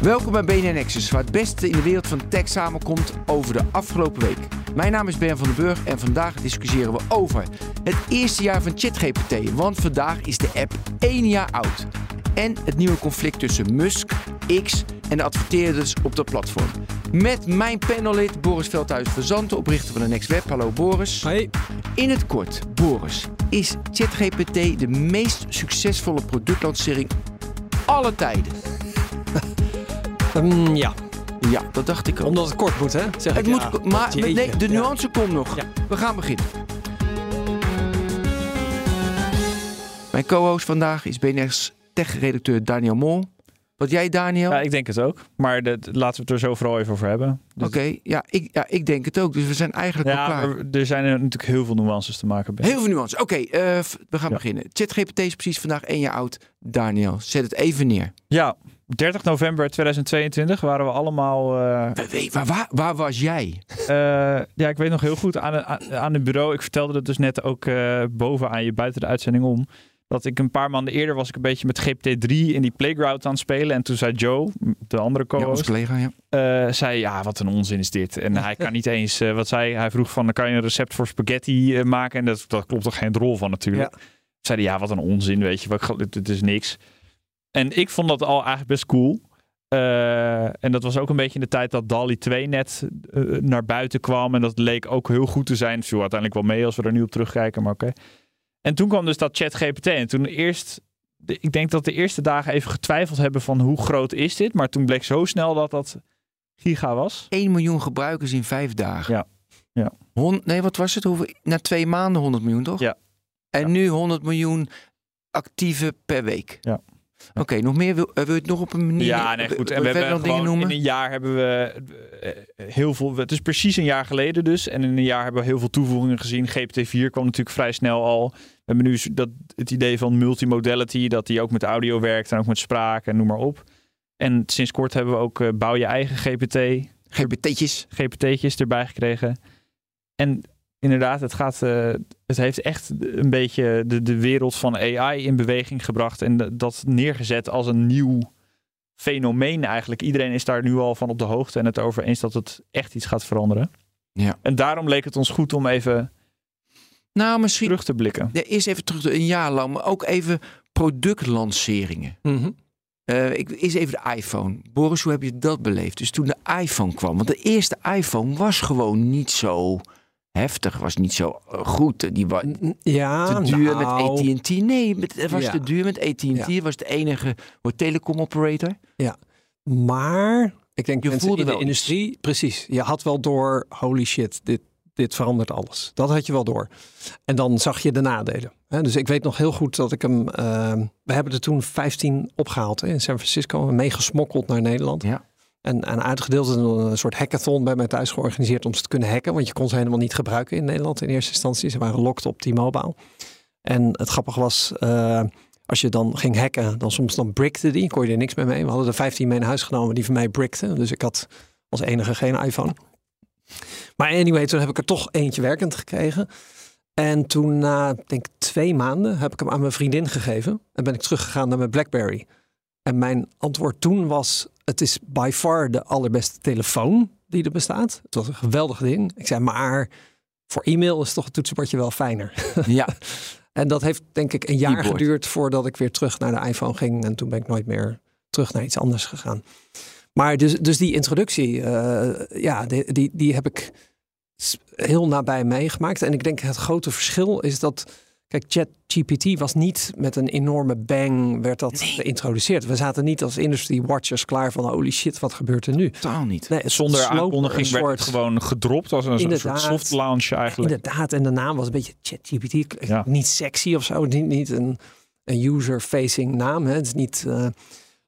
Welkom bij BNN Nexus, waar het beste in de wereld van tech samenkomt over de afgelopen week. Mijn naam is Ben van den Burg en vandaag discussiëren we over het eerste jaar van ChatGPT, want vandaag is de app één jaar oud. En het nieuwe conflict tussen Musk, X en de adverteerders op dat platform. Met mijn panellid Boris Veldhuis Verzanten, oprichter van de Next Web. Hallo Boris. Hoi. In het kort, Boris, is ChatGPT de meest succesvolle productlancering aller tijden? Um, ja. Ja, dat dacht ik ook. Omdat het kort moet, hè? Zeg Het ik, moet, ja. maar nee, de Ja. nuance komt nog. Ja. We gaan beginnen. Mijn co-host vandaag is BNR's tech-redacteur Daniel Mol. Wat jij, Daniel? Ja, ik denk het ook. Maar de, laten we het er zo vooral even over hebben. Dus- Oké, ja, ik, ja, ik denk het ook. Dus we zijn eigenlijk al Ja, klaar. maar er zijn er natuurlijk heel veel nuances te maken. Ben. Heel veel nuance. Oké, eh, we gaan Ja. beginnen. ChatGPT is precies vandaag één jaar oud. Daniel, zet het even neer. Ja, 30 november 2022 waren we allemaal... eh, Waar, waar, waar was jij? eh, ja, ik weet nog heel goed aan, aan, aan het bureau. Ik vertelde het dus net ook eh, boven aan je buiten de uitzending om. Dat ik een paar maanden eerder was ik een beetje met GPT-3 in die playground aan het spelen. En toen zei Joe, de andere Ja, co-host, collega, ja. zei ja, wat een onzin is dit. En hij kan niet eens, wat zei hij? Vroeg van, kan je een recept voor spaghetti maken? En dat, dat klopt toch geen rol van natuurlijk. Zei hij, ja, wat een onzin, weet je. Dit is niks. En ik vond dat al eigenlijk best cool. Eh, en dat was ook een beetje in de tijd dat DALI 2 net eh, naar buiten kwam. En dat leek ook heel goed te zijn. Viel uiteindelijk wel mee als we er nu op terugkijken, maar oké. En toen kwam dus dat chat GPT. En toen eerst, ik denk dat de eerste dagen even getwijfeld hebben van hoe groot is dit. Maar toen bleek zo snel dat dat giga was. 1 miljoen gebruikers in vijf dagen. Ja. Ja. Nee, wat was het? Hoeveel? Na twee maanden 100 miljoen, toch? Ja. En Ja. nu 100 miljoen actieve per week. Ja. Oké, nog meer? Wil, eh, wil je het nog op een manier? Ja, nee, goed. En Wil we hebben nog dingen noemen? in een jaar hebben we eh, heel veel. Het is precies een jaar geleden dus. En in een jaar hebben we heel veel toevoegingen gezien. GPT-4 kwam natuurlijk vrij snel al. We hebben nu dat, het idee van multimodality, dat die ook met audio werkt en ook met spraak en noem maar op. En sinds kort hebben we ook eh, bouw je eigen GPT, GPT'tjes. GPT'tjes erbij gekregen. En inderdaad, het gaat. eh, het heeft echt een beetje de, de wereld van AI in beweging gebracht. En de- dat neergezet als een nieuw fenomeen eigenlijk. Iedereen is daar nu al van op de hoogte en het over eens dat het echt iets gaat veranderen. Ja. En daarom leek het ons goed om even Nou, misschien terug te blikken. ja, eerst even terug, een jaar lang, maar ook even productlanceringen. Mhm. Eh, ik, eerst even de iPhone. Boris, hoe heb je dat beleefd? Dus toen de iPhone kwam, want de eerste iPhone was gewoon niet zo heftig, was niet zo eh, goed. Die was Ja, te duur nou, met AT&T. Nee, het was Ja. te duur met AT&T. Ja. Was de enige telecom operator. Maar ik denk Je mensen voelde in de industrie, precies. Je had wel door, holy shit, dit, dit verandert alles. Dat had je wel door. En dan zag je de nadelen. Dus ik weet nog heel goed dat ik hem... ehm, we hebben er toen 15 opgehaald hè, in San Francisco. Meegesmokkeld naar Nederland. Ja. En, en uitgedeeld en een soort hackathon bij mij thuis georganiseerd om ze te kunnen hacken. Want je kon ze helemaal niet gebruiken in Nederland in eerste instantie. Ze waren locked op T-Mobile. En het grappige was, eh, als je dan ging hacken, dan soms dan brickte die. Kon je er niks mee mee. We hadden er 15 mee naar huis genomen die van mij brickten. Dus ik had als enige geen iPhone. Maar anyway, toen heb ik er toch eentje werkend gekregen. En toen na, denk twee maanden, heb ik hem aan mijn vriendin gegeven. En ben ik teruggegaan naar mijn Blackberry. En mijn antwoord toen was, het is by far de allerbeste telefoon die er bestaat. Het was een geweldig ding. Ik zei, maar voor e-mail is toch het toetsenbordje wel fijner. Ja, En dat heeft denk ik een jaar Keyboard. geduurd voordat ik weer terug naar de iPhone ging. En toen ben ik nooit meer terug naar iets anders gegaan. Maar dus, dus die introductie, eh, ja, die, die, die heb ik heel nabij meegemaakt. En ik denk het grote verschil is dat, kijk, ChatGPT was niet met een enorme bang werd dat geïntroduceerd. We zaten niet als industry watchers klaar van holy shit, wat gebeurt er nu? totaal niet. Nee, het Zonder aankondiging werd het soort- gewoon gedropt als een soort soft launch eigenlijk. Inderdaad, en de naam was een beetje ChatGPT. Ja. Niet sexy of zo. Niet, niet een, een user-facing naam. Hè. Het is niet, eh,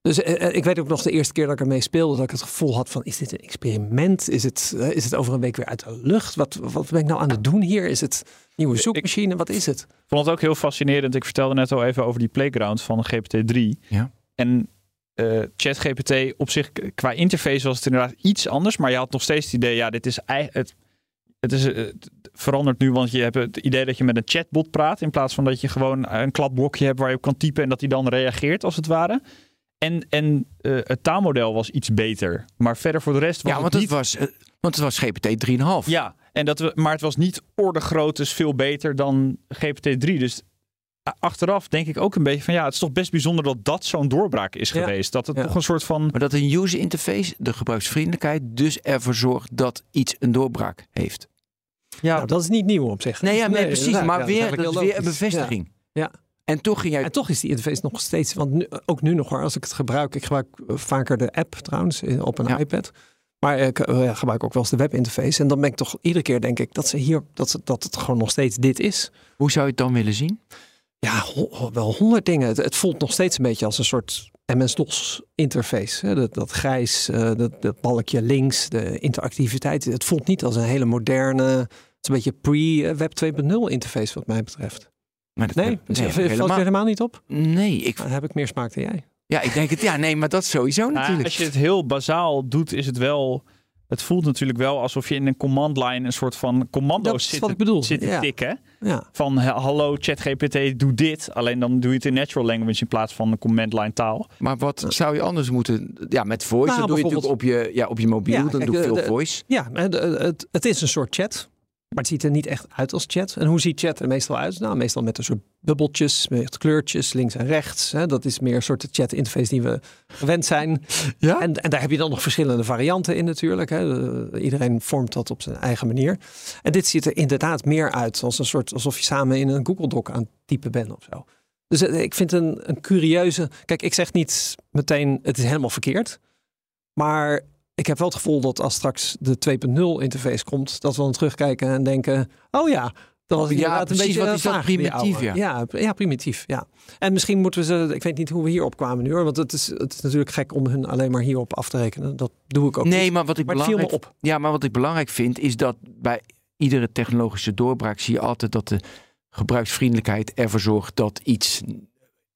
Dus eh, eh, ik weet ook nog de eerste keer dat ik ermee speelde, dat ik het gevoel had van, is dit een experiment? Is het, eh, is het over een week weer uit de lucht? Wat, wat ben ik nou aan het doen hier? Is het nieuwe zoekmachine? Wat is het? Ik vond het ook heel fascinerend. Ik vertelde net al even over die playground van GPT-3. Ja. En eh ChatGPT op zich, qua interface was het inderdaad iets anders. Maar je had nog steeds het idee, ja, dit is eigenlijk... Het, het is het verandert nu, want je hebt het idee dat je met een chatbot praat. In plaats van dat je gewoon een kladblokje hebt waar je op kan typen en dat hij dan reageert, als het ware. En, en eh, het taalmodel was iets beter. Maar verder voor de rest was Ja, want het niet... was, eh, want het was GPT 3,5. Ja, en dat we, maar het was niet orde groot, dus veel beter dan GPT-3. Dus a- achteraf denk ik ook een beetje van ja, het is toch best bijzonder dat dat zo'n doorbraak is Ja. geweest. Dat het Ja. toch een soort van. Maar dat een user interface, de gebruiksvriendelijkheid, dus ervoor zorgt dat iets een doorbraak heeft. Ja, Nou, dat is niet nieuw op zich. Nee, ja, nee, precies. Maar Ja, weer, dat is weer een bevestiging. Ja. En toch ging jij... En toch is die interface nog steeds, want nu, ook nu nog hoor, als ik het gebruik, ik gebruik eh, vaker de app trouwens in- op een Ja. iPad. Maar ik eh, gebruik ook wel eens de webinterface. En dan ben ik toch iedere keer denk ik dat ze hier, dat, ze, dat het gewoon nog steeds dit is. Hoe zou je het dan willen zien? Ja, ho- wel honderd dingen. Het, het voelt nog steeds een beetje als een soort MS-DOS interface. Hè? Dat, dat grijs, eh, dat, dat balkje links, de interactiviteit. Het voelt niet als een hele moderne, het is een beetje pre-Web 2.0 interface wat mij betreft. Maar dat- Nee, nee, valt je helemaal. helemaal niet op? Nee, ik, Dan heb ik meer smaak dan jij. ja, ik denk het. Ja, nee, maar dat sowieso nou, natuurlijk. als je het heel bazaal doet, is het wel. Het voelt natuurlijk wel alsof je in een command line een soort van Dat is zit, wat ik bedoel. zit te Ja. tikken. Ja. Van ha- hallo ChatGPT, doe dit. Alleen dan doe je het in natural language in plaats van een command line taal. Maar wat zou je anders moeten... Ja, met voice, Nou, dat doe je natuurlijk op je, ja, op je mobiel. Ja, dan kijk, doe veel de- voice. Ja, het, het, het is een soort chat. Maar het ziet er niet echt uit als chat. En hoe ziet chat er meestal uit? Nou, meestal met een soort bubbeltjes, met kleurtjes links en rechts. Hè. Dat is meer een soort chat interface die we gewend zijn. Ja? En, en daar heb je dan nog verschillende varianten in natuurlijk. Hè. Eh, Iedereen vormt dat op zijn eigen manier. En dit ziet er inderdaad meer uit als een soort alsof je samen in een Google Doc aan het typen bent of zo. Dus eh, ik vind een, een curieuze. Kijk, ik zeg niet meteen het is helemaal verkeerd. Maar ik heb wel het gevoel dat als straks de 2.0 interface komt, dat we dan terugkijken en denken: oh ja. Dat was Ja, inderdaad precies, een beetje wat is dat primitief, ja. Ja, ja, primitief. Ja. En misschien moeten we ze, ik weet niet hoe we hierop kwamen nu hoor, want het is, het is natuurlijk gek om hun alleen maar hierop af te rekenen. Dat doe ik ook Nee, niet. maar wat ik Maar belangrijk op. Ja, maar wat ik belangrijk vind is dat bij iedere technologische doorbraak zie je altijd dat de gebruiksvriendelijkheid ervoor zorgt dat iets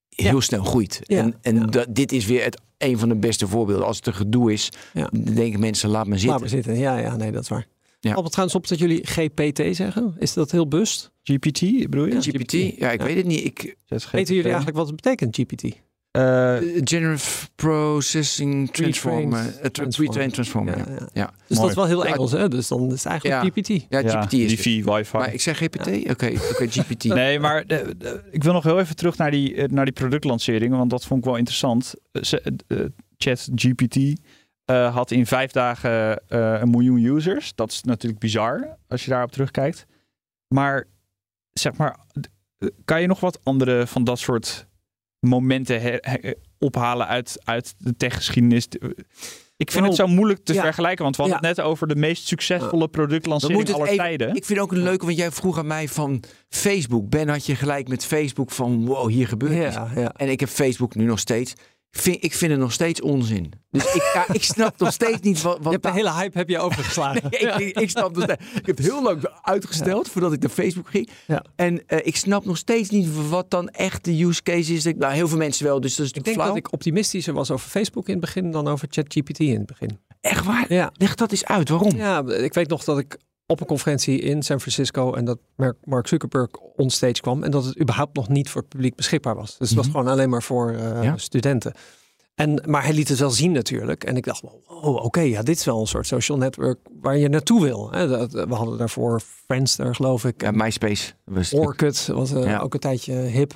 heel snel groeit. Ja, En, en ja. dat, dit is weer het, een van de beste voorbeelden. Als het een gedoe is, Ja. dan denken mensen laat me Laat zitten. maar zitten. Ja, ja, nee, dat is waar. Ja. Valt me trouwens op dat jullie GPT zeggen. Is dat heel bust? GPT, bedoel je? GPT, ja, ik Ja. weet het niet. Ik, Weten jullie eigenlijk wat het betekent, GPT? Eh, eh, Generative Processing Transformer. eh, tra- Transformer. Ja. ja. ja. Dus dat is wel heel Engels, hè? Dus dan is het eigenlijk Ja. GPT. Ja, GPT is wifi, wifi. Maar ik zeg GPT? Oké, oké, GPT. Nee, maar de- de- ik wil nog heel even terug naar die, eh, naar die productlanceringen, want dat vond ik wel interessant. Eh, eh, ChatGPT eh, had in vijf dagen eh, een miljoen users. Dat is natuurlijk bizar als je daarop terugkijkt. Maar zeg maar, eh, kan je nog wat andere van dat soort momenten he- he- ophalen uit, uit de techgeschiedenis? Ik vind Nou, het zo moeilijk te ja. vergelijken, want we hadden Ja. het net over de meest succesvolle productlancering aller even- tijden. Ik vind ook een leuke, want jij vroeg aan mij van Facebook. Ben had je gelijk met Facebook van wow, hier gebeurt iets. Ja, ja. En ik heb Facebook nu nog steeds. Ik vind, ik vind het nog steeds onzin. Dus ik, ja, ik snap nog steeds niet wat... Je wat hebt de hele hype heb je overgeslagen. ik, ik, ik snap nog steeds- ik heb het heel lang uitgesteld voordat ik naar Facebook ging. Ja. En eh, ik snap nog steeds niet wat dan echt de use case is. Nou, heel veel mensen wel, dus dat is Ik denk flauw. dat ik optimistischer was over Facebook in het begin dan over ChatGPT in het begin. Echt waar? Ja. Leg dat eens uit, waarom? Ja, ik weet nog dat ik op een conferentie in San Francisco en dat Mark- Zuckerberg onstage kwam en dat het überhaupt nog niet voor het publiek beschikbaar was. Dus het was Mhm. gewoon alleen maar voor eh, Ja. studenten. En, maar hij liet het wel zien natuurlijk. En ik dacht, oh, oké, ja, dit is wel een soort social network waar je naartoe wil. Dat- We hadden daarvoor Friendster, geloof ik. Ja, MySpace. Was Orkut was eh, Ja. ook een tijdje hip.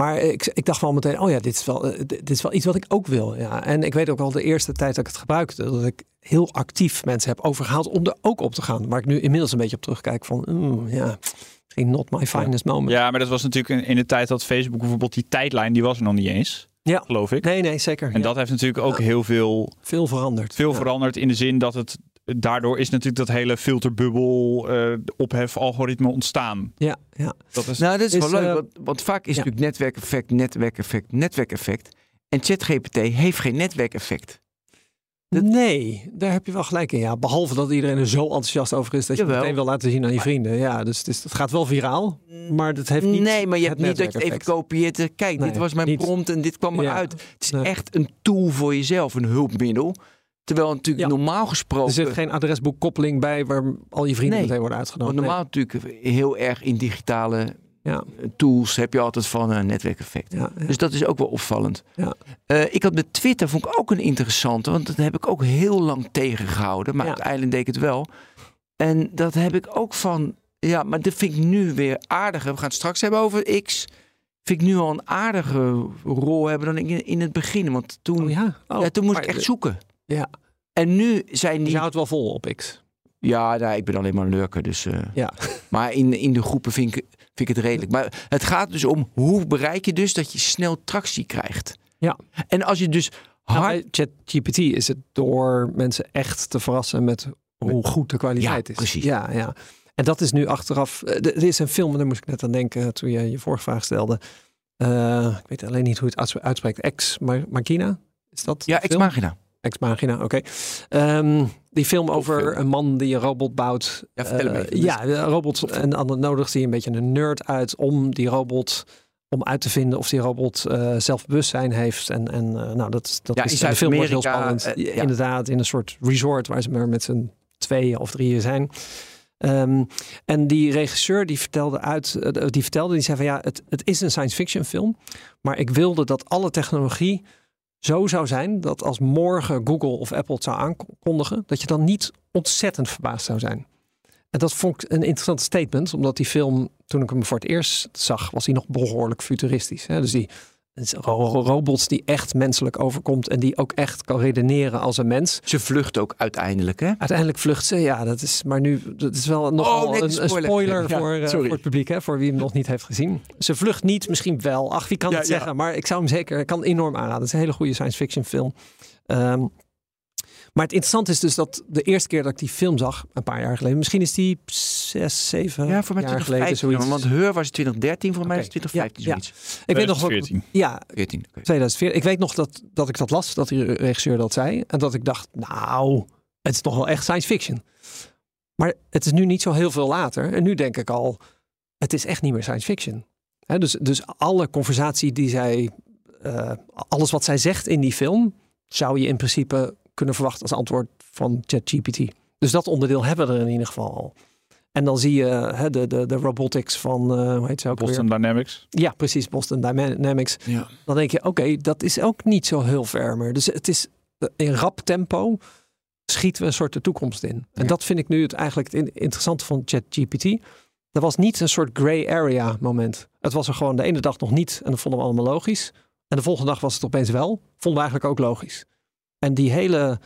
Maar ik, ik dacht wel meteen, oh ja, dit is wel, eh, dit is wel iets wat ik ook wil. Ja. En ik weet ook al de eerste tijd dat ik het gebruikte, dat ik heel actief mensen heb overgehaald om er ook op te gaan. Waar ik nu inmiddels een beetje op terugkijk van, mm, ja, misschien not my finest moment. Ja, maar dat was natuurlijk in, de tijd dat Facebook bijvoorbeeld die tijdlijn, die was er nog niet eens. Ja. Geloof ik. Nee, nee, zeker. En Ja, dat heeft natuurlijk ook heel veel, veel veranderd. veel Ja. veranderd in de zin dat het... Daardoor is natuurlijk dat hele filterbubbel, eh ophef, algoritme ontstaan. Ja, ja. Dat is, Nou, dat is, Is, wel leuk, eh, want, want vaak is ja. natuurlijk netwerkeffect, netwerkeffect, netwerkeffect. En ChatGPT heeft geen netwerkeffect. Dat- Nee, daar heb je wel gelijk in. Ja, behalve dat iedereen er zo enthousiast over is dat je het meteen wil laten zien aan je vrienden. Ja, dus het, is, het gaat wel viraal, maar het heeft niet. nee, maar je het hebt niet dat je het even kopieert. eh, Kijk, dit was mijn niet. prompt en dit kwam Ja. eruit. Het is Nee. echt een tool voor jezelf, een hulpmiddel. Terwijl natuurlijk Ja. normaal Er gesproken... zit geen adresboekkoppeling bij waar al je vrienden Nee. meteen worden Want uitgenodigd. normaal natuurlijk heel erg in digitale. Ja, eh, tools heb je altijd van een netwerkeffect. ja, ja. Dus dat is ook wel opvallend. Ja. Eh, ik had met Twitter, vond ik ook een interessante, want dat heb ik ook heel lang tegengehouden. Maar Ja. uiteindelijk deed ik het wel. En dat heb ik ook van, ja, maar dat vind ik nu weer aardiger. We gaan het straks hebben over X. Vind ik nu al een aardige rol hebben dan in, in het begin. Want toen, Oh, ja. Oh, ja, toen moest maar- ik echt zoeken. Ja. En nu zijn Dus die... je houdt wel vol op X. Ja, nou, ik ben alleen maar een lurker. Dus, eh, Ja. Maar in, in de groepen vind ik, vind ik het redelijk. Maar het gaat dus om hoe bereik je dus dat je snel tractie krijgt. Ja. En als je dus Nou, hard... ChatGPT is het door mensen echt te verrassen met hoe goed de kwaliteit Ja, is. precies. Ja, ja. En dat is nu achteraf. eh, Er is een film, daar moest ik net aan denken toen je je vorige vraag stelde. Eh, ik weet alleen niet hoe het uits- uitspreekt. Ex Ma- Machina? Is dat? Ja, ex machina. Ex Machina, oké. Ehm, die film over film. een man die een robot bouwt. Ja, vertel Eh, ja, de robot. En dan nodigt hij een beetje een nerd uit om die robot om uit te vinden of die robot eh, zelfbewustzijn heeft. En, en eh, nou, dat, dat Ja, is de film wordt heel spannend. ja. Inderdaad, in een soort resort waar ze maar met z'n tweeën of drieën zijn. Ehm, en die regisseur die vertelde uit, die vertelde, die zei van ja, het, het is een science fiction film, maar ik wilde dat alle technologie zo zou zijn dat als morgen Google of Apple het zou aankondigen, dat je dan niet ontzettend verbaasd zou zijn. En dat vond ik een interessant statement, omdat die film, toen ik hem voor het eerst zag, was hij nog behoorlijk futuristisch. Hè? Dus die robots die echt menselijk overkomt en die ook echt kan redeneren als een mens. Ze vlucht ook uiteindelijk, hè? Uiteindelijk vlucht ze, ja, dat is, maar nu, dat is wel nog Oh, nee, een, spoiler. spoiler Ja, voor, eh, voor het publiek, hè, voor wie hem nog niet heeft gezien. Ze vlucht niet, misschien wel. Ach, wie kan Ja, het ja. zeggen? Maar ik zou hem zeker, ik kan enorm aanraden. Het is een hele goede science fiction film. Ehm, maar het interessante is dus dat de eerste keer dat ik die film zag, een paar jaar geleden, misschien is die zes, zeven Ja, voor mij jaar geleden 2015. zoiets. Want Heur was 2013, voor mij is Oké, 2015 ja, zoiets. ik weet nog ook, 2014. ja, 14, oké. 2014. Ik weet nog dat, dat ik dat las, dat die regisseur dat zei. En dat ik dacht, nou, het is toch wel echt science fiction. Maar het is nu niet zo heel veel later. En nu denk ik al, het is echt niet meer science fiction. Hè, dus, dus alle conversatie die zij, eh, alles wat zij zegt in die film, zou je in principe kunnen verwachten als antwoord van ChatGPT. Dus dat onderdeel hebben we er in ieder geval al. En dan zie je hè, de, de, de robotics van, eh hoe heet ze ook Boston weer? Dynamics. Ja, precies, Boston Dynamics Ja. dan denk je, oké, dat is ook niet zo heel ver meer. Dus het is in rap tempo schieten we een soort de toekomst in. En Ja. dat vind ik nu het eigenlijk het in- interessante van ChatGPT. Er was niet een soort gray area moment. Het was er gewoon de ene dag nog niet en dat vonden we allemaal logisch. En de volgende dag was het opeens wel. Vonden we eigenlijk ook logisch. En die hele,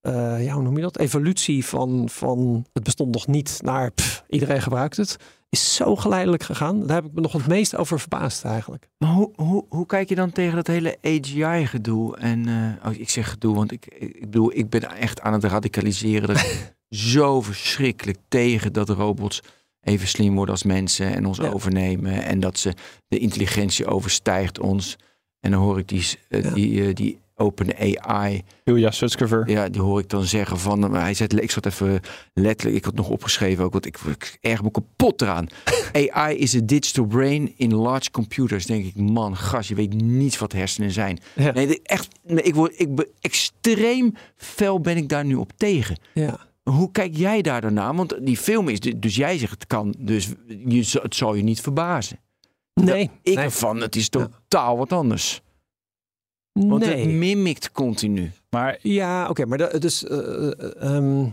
eh, ja, hoe noem je dat? Evolutie van, van het bestond nog niet naar pff, iedereen gebruikt het. Is zo geleidelijk gegaan. Daar heb ik me nog het meest over verbaasd eigenlijk. Maar hoe, hoe, hoe kijk je dan tegen dat hele AGI-gedoe? En eh, oh, ik zeg gedoe, want ik, ik bedoel, ik ben echt aan het radicaliseren. Dat ik zo verschrikkelijk tegen dat robots even slim worden als mensen en ons Ja. overnemen. En dat ze de intelligentie overstijgt ons. En dan hoor ik die, eh, Ja. die, die open AI, Sutskever. ja, die hoor ik dan zeggen van, maar hij zegt, ik zat even letterlijk, ik had nog opgeschreven ook, want ik, ik erg me kapot eraan. AI is a digital brain in large computers. Denk ik, man, gas, je weet niet wat hersenen zijn. Ja. Nee, echt, ik word, ik ben extreem fel ben ik daar nu op tegen. Ja. Hoe kijk jij daar naar? Want die film is, du- dus jij zegt het kan, dus je, het zal je niet verbazen. Nee, Ik nee. ervan, het is totaal wat anders. Want nee. het mimikt continu. Maar Ja, oké, maar dat, dus, eh, eh, ehm,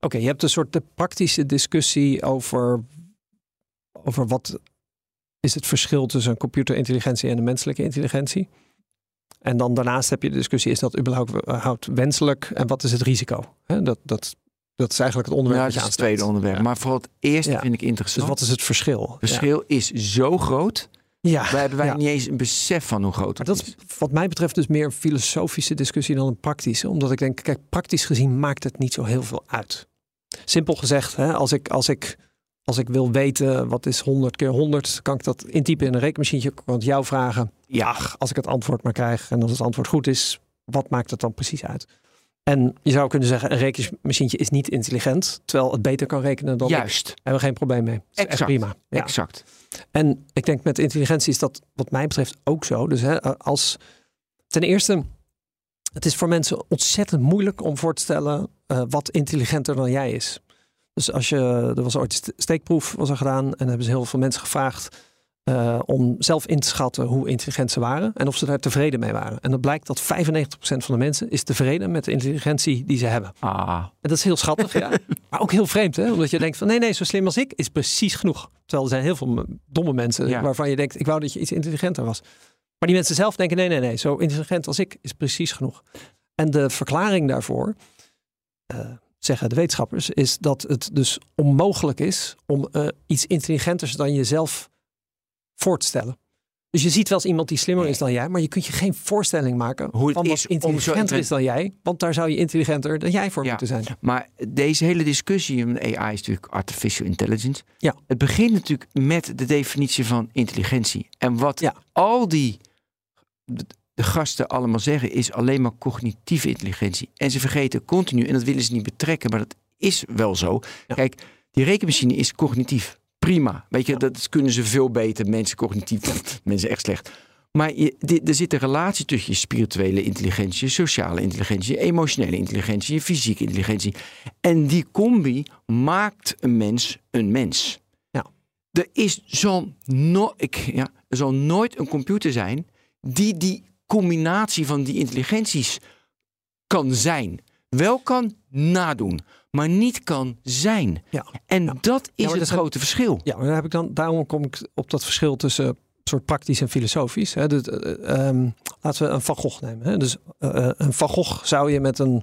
oké, je hebt een soort de praktische discussie over, over wat is het verschil tussen een computerintelligentie en een menselijke intelligentie. En dan daarnaast heb je de discussie, is dat überhaupt wenselijk en wat is het risico? Dat, dat, dat is eigenlijk het onderwerp Ja, dat is het tweede onderwerp. Ja. Maar vooral het eerste Ja. vind ik Dus interessant. wat is het verschil? Het verschil is zo groot. Ja. Wij hebben wij ja. niet eens een besef van hoe groot Maar het dat is. wat mij betreft dus meer een filosofische discussie dan een praktische. Omdat ik denk, kijk, praktisch gezien maakt het niet zo heel veel uit. Simpel gezegd, hè, als, ik, als ik als ik wil weten wat is 100 keer 100, kan ik dat intypen in een rekenmachientje. Ik kan het jou vragen. Ja. Als ik het antwoord maar krijg en als het antwoord goed is, wat maakt het dan precies uit? En je zou kunnen zeggen, een rekenmachientje is niet intelligent, terwijl het beter kan rekenen dan ik. Juist. Daar hebben we geen probleem mee. Dat is echt Exact. prima. Ja. Exact. En ik denk met intelligentie is dat wat mij betreft ook zo. Dus hè, als ten eerste, het is voor mensen ontzettend moeilijk om voor te stellen eh, wat intelligenter dan jij is. Dus als je, er was ooit een ste- steekproef was er gedaan en hebben ze heel veel mensen gevraagd eh, om zelf in te schatten hoe intelligent ze waren en of ze daar tevreden mee waren. En dan blijkt dat 95% van de mensen is tevreden met de intelligentie die ze hebben. Ah. En dat is heel schattig, ja. Maar ook heel vreemd, hè? Omdat je denkt van nee, nee, zo slim als ik is precies genoeg. Terwijl er zijn heel veel domme mensen Ja. waarvan je denkt, ik wou dat je iets intelligenter was. Maar die mensen zelf denken, nee, nee, nee, zo intelligent als ik is precies genoeg. En de verklaring daarvoor, eh, zeggen de wetenschappers, is dat het dus onmogelijk is om eh, iets intelligenters dan jezelf voor te stellen. Dus je ziet wel eens iemand die slimmer is dan jij, maar je kunt je geen voorstelling maken Hoe het van is wat om zo intelligenter intelligent- is dan jij. Want daar zou je intelligenter dan jij voor Ja. moeten zijn. Maar deze hele discussie, want AI is natuurlijk artificial intelligence. Ja. Het begint natuurlijk met de definitie van intelligentie. En wat Ja. al die de, de gasten allemaal zeggen, is alleen maar cognitieve intelligentie. En ze vergeten continu, en dat willen ze niet betrekken, maar dat is wel zo. Ja. Kijk, die rekenmachine is cognitief. Prima. Weet je, dat kunnen ze veel beter. Mensen cognitief, mensen echt slecht. Maar je, er zit een relatie tussen je spirituele intelligentie, je sociale intelligentie, je emotionele intelligentie, je fysieke intelligentie. En die combi maakt een mens een mens. Ja. Er is zal, no ik, ja, er zal nooit een computer zijn die die combinatie van die intelligenties kan zijn. Wel kan nadoen, maar niet kan zijn. Ja. En Ja. dat is het grote verschil. Ja, maar daar heb ik dan, daarom kom ik op dat verschil tussen soort praktisch en filosofisch. Hè. Dus, eh, ehm, laten we een Van Gogh nemen. Hè. Dus eh, een Van Gogh zou je met een...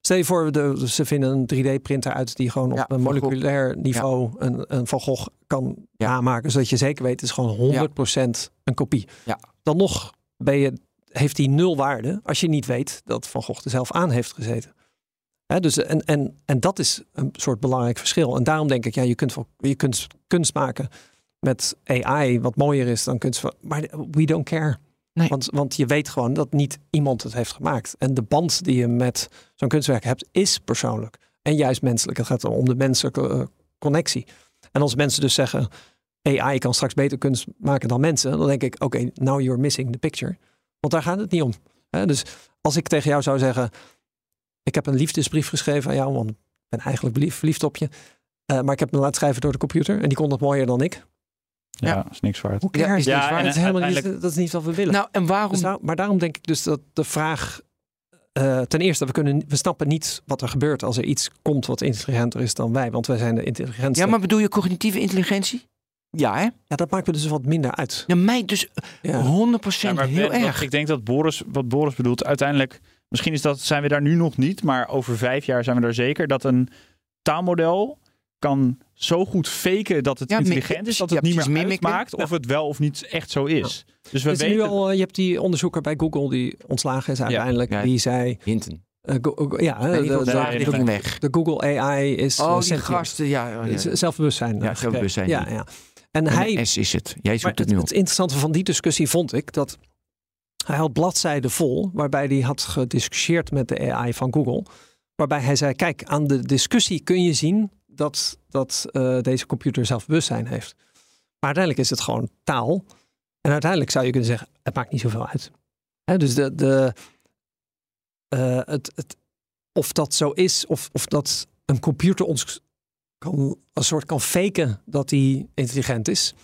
Stel je voor, de, ze vinden een 3D-printer uit die gewoon op Ja, een moleculair niveau een, een Van Gogh kan Ja. namaken. Zodat je zeker weet, het is gewoon 100% een kopie. Ja. Dan nog ben je, heeft die nul waarde als je niet weet dat Van Gogh er zelf aan heeft gezeten. Dus, en, en, en dat is een soort belangrijk verschil. En daarom denk ik, ja, je kunt, je kunt kunst maken met AI, wat mooier is dan kunst. Maar we don't care. Nee. Want, want je weet gewoon dat niet iemand het heeft gemaakt. En de band die je met zo'n kunstwerk hebt, is persoonlijk. En juist menselijk. Het gaat om de menselijke eh, connectie. En als mensen dus zeggen, AI kan straks beter kunst maken dan mensen, dan denk ik, oké, now you're missing the picture. Want daar gaat het niet om. Dus als ik tegen jou zou zeggen, ik heb een liefdesbrief geschreven aan jou, want ik ben eigenlijk verliefd, verliefd op je. Eh, maar ik heb hem laten schrijven door de computer en die kon dat mooier dan ik. Ja, Ja. is niks waard. Hoe Ja, is Ja, dat, en is helemaal niet, dat is niet wat we willen. Nou, en waarom Dus maar daarom denk ik dus dat de vraag. eh, ten eerste, we, kunnen, we snappen niet wat er gebeurt als er iets komt wat intelligenter is dan wij. Want wij zijn de intelligentste. Ja, maar bedoel je cognitieve intelligentie? Ja, hè? Ja, dat maakt me dus wat minder uit. Ja, mij dus Ja. 100% Ja, maar heel Ben, erg. Ik denk dat Boris, wat Boris bedoelt, uiteindelijk, misschien is dat, zijn we daar nu nog niet, maar over vijf jaar zijn we er zeker dat een taalmodel kan zo goed faken dat het Ja, intelligent is, dat ja, het niet meer uitmaakt of het wel of niet echt zo is. Dus we Dus weten... nu al, eh, je hebt die onderzoeker bij Google die ontslagen is uiteindelijk. Ja. Die zei, Hinten. eh, ja, Nee, de, de- daar weg. de Google AI is Oh, eh, die gasten, ja. oh, Zelfbewustzijn. Ja, eh, zelfbewustzijn. Ja, ja. En En hij, S is het. Jij zoekt het, het nu op. het interessante van die discussie vond ik dat hij had bladzijden vol waarbij hij had gediscussieerd met de AI van Google. Waarbij hij zei: Kijk, aan de discussie kun je zien dat, dat eh, deze computer zelfbewustzijn heeft. Maar uiteindelijk is het gewoon taal. En uiteindelijk zou je kunnen zeggen: Het maakt niet zoveel uit. Hè, dus de, de, eh, het, het, of dat zo is, of, of dat een computer ons kan, een soort kan faken dat hij intelligent is.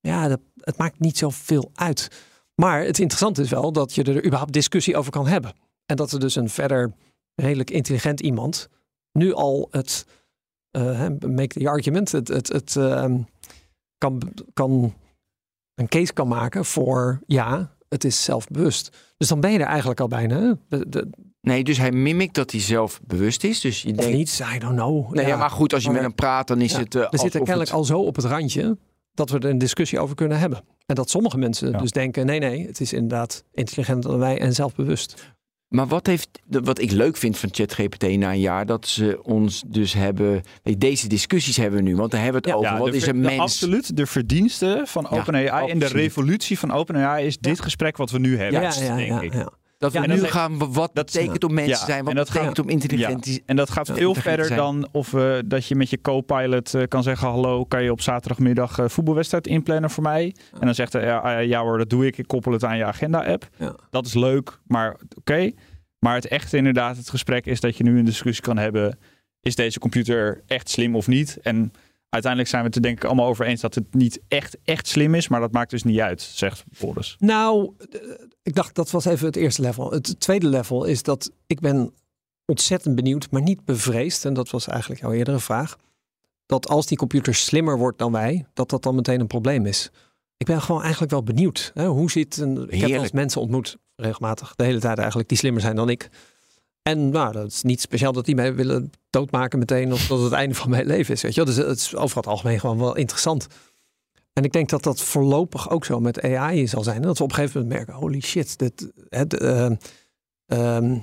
Ja, dat, het maakt niet zoveel uit. Maar het interessante is wel dat je er überhaupt discussie over kan hebben. En dat er dus een verder redelijk intelligent iemand nu al het eh, make the argument, het, het, het ehm, kan, kan een case kan maken voor ja, het is zelfbewust. Dus dan ben je er eigenlijk al bijna. hè? De, de, Nee, dus hij mimikt dat hij zelf bewust is. Dus je of denkt... niet, I don't know. Nee, ja, maar goed, als je Maar- met hem praat, dan is Ja, het... eh, We zitten alsof kennelijk het- al zo op het randje dat we er een discussie over kunnen hebben. En dat sommige mensen Ja. dus denken, nee, nee, het is inderdaad intelligenter dan wij en zelfbewust. Maar wat, heeft, wat ik leuk vind van ChatGPT na een jaar, dat ze ons dus hebben. Deze discussies hebben we nu, want daar hebben we het over. wat is een mens? Absoluut. De verdiensten van OpenAI en de revolutie van OpenAI is dit gesprek wat we nu hebben. Ja, denk ik. Dat we nu gaan, wat dat betekent om mensen te zijn, wat dat betekent om intelligent te zijn. En dat gaat veel verder dan of we dat je met je co-pilot uh, kan zeggen, hallo, kan je op zaterdagmiddag uh, voetbalwedstrijd inplannen voor mij? En dan zegt hij, ja, ja hoor, dat doe ik, ik koppel het aan je agenda-app. Dat is leuk, maar oké. Maar het echte inderdaad, het gesprek is dat je nu een discussie kan hebben, is deze computer echt slim of niet? En uiteindelijk zijn we het er denk ik allemaal over eens dat het niet echt, echt slim is, maar dat maakt dus niet uit, zegt Boris. Nou, ik dacht dat was even het eerste level. Het tweede level is dat ik ben ontzettend benieuwd, maar niet bevreesd. En dat was eigenlijk jouw eerdere vraag. Dat als die computer slimmer wordt dan wij, dat dat dan meteen een probleem is. Ik ben gewoon eigenlijk wel benieuwd. Hè? Hoe zit een. Ik heb als mensen ontmoet, regelmatig, de hele tijd eigenlijk, die slimmer zijn dan ik. En nou, dat is niet speciaal dat die mij willen doodmaken meteen of dat het einde van mijn leven is. Weet je? Dus het is over het algemeen gewoon wel interessant. En ik denk dat dat voorlopig ook zo met AI zal zijn. Dat we op een gegeven moment merken, holy shit. Dit, het, uh,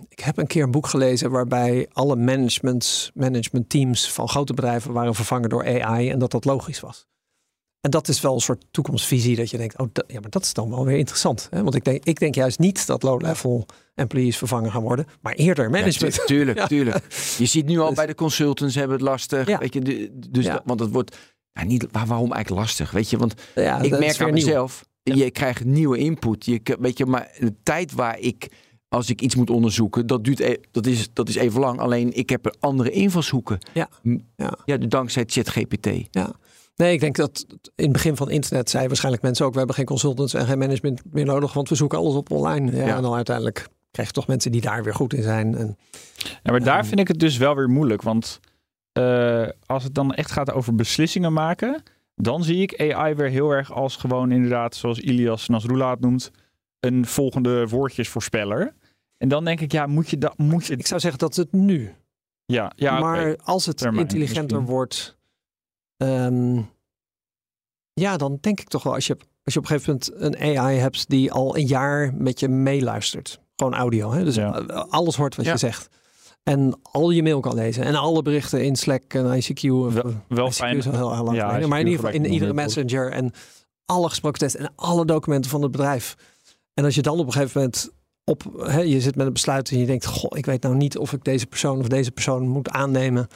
ik heb een keer een boek gelezen waarbij alle management teams van grote bedrijven waren vervangen door AI en dat dat logisch was. En dat is wel een soort toekomstvisie dat je denkt, oh ja, maar dat is dan wel weer interessant. Hè? Want ik denk, ik denk juist niet dat low-level employees vervangen gaan worden, maar eerder management. Ja, tuurlijk, tuurlijk. Je ziet nu al dus- bij de consultants hebben het lastig. Ja. Weet je, dus dat, want het wordt ja, niet, waarom eigenlijk lastig? Weet je, want ik merk aan mezelf, je krijgt nieuwe input. Je, weet je, maar de tijd waar ik als ik iets moet onderzoeken, dat, duurt, e- dat, is, dat is even lang. Alleen ik heb er andere invalshoeken. Ja, ja. ja dankzij ChatGPT. Ja. Nee, ik denk dat in het begin van internet zei waarschijnlijk mensen ook: we hebben geen consultants en geen management meer nodig, want we zoeken alles op online. Ja, En dan uiteindelijk krijg je toch mensen die daar weer goed in zijn. En, ja, maar daar vind ik het dus wel weer moeilijk, want uh, als het dan echt gaat over beslissingen maken, dan zie ik AI weer heel erg als gewoon inderdaad, zoals Ilias Nasrullah het noemt, een volgende woordjesvoorspeller. En dan denk ik, ja, moet je dat. Moet je... Ik zou zeggen dat het nu. Ja, ja maar als het intelligenter wordt Ehm, ja, dan denk ik toch wel als je, als je op een gegeven moment een AI hebt die al een jaar met je meeluistert. Gewoon audio. Hè? Dus alles hoort wat je zegt. En al je mail kan lezen. En alle berichten in Slack en ICQ. Wel, wel ICQ fijn. Is al heel, lang ja, maar in ieder geval in iedere messenger. En alle gesproken testen en alle documenten van het bedrijf. En als je dan op een gegeven moment op, hè, je zit met een besluit en je denkt, goh, ik weet nou niet of ik deze persoon of deze persoon moet aannemen.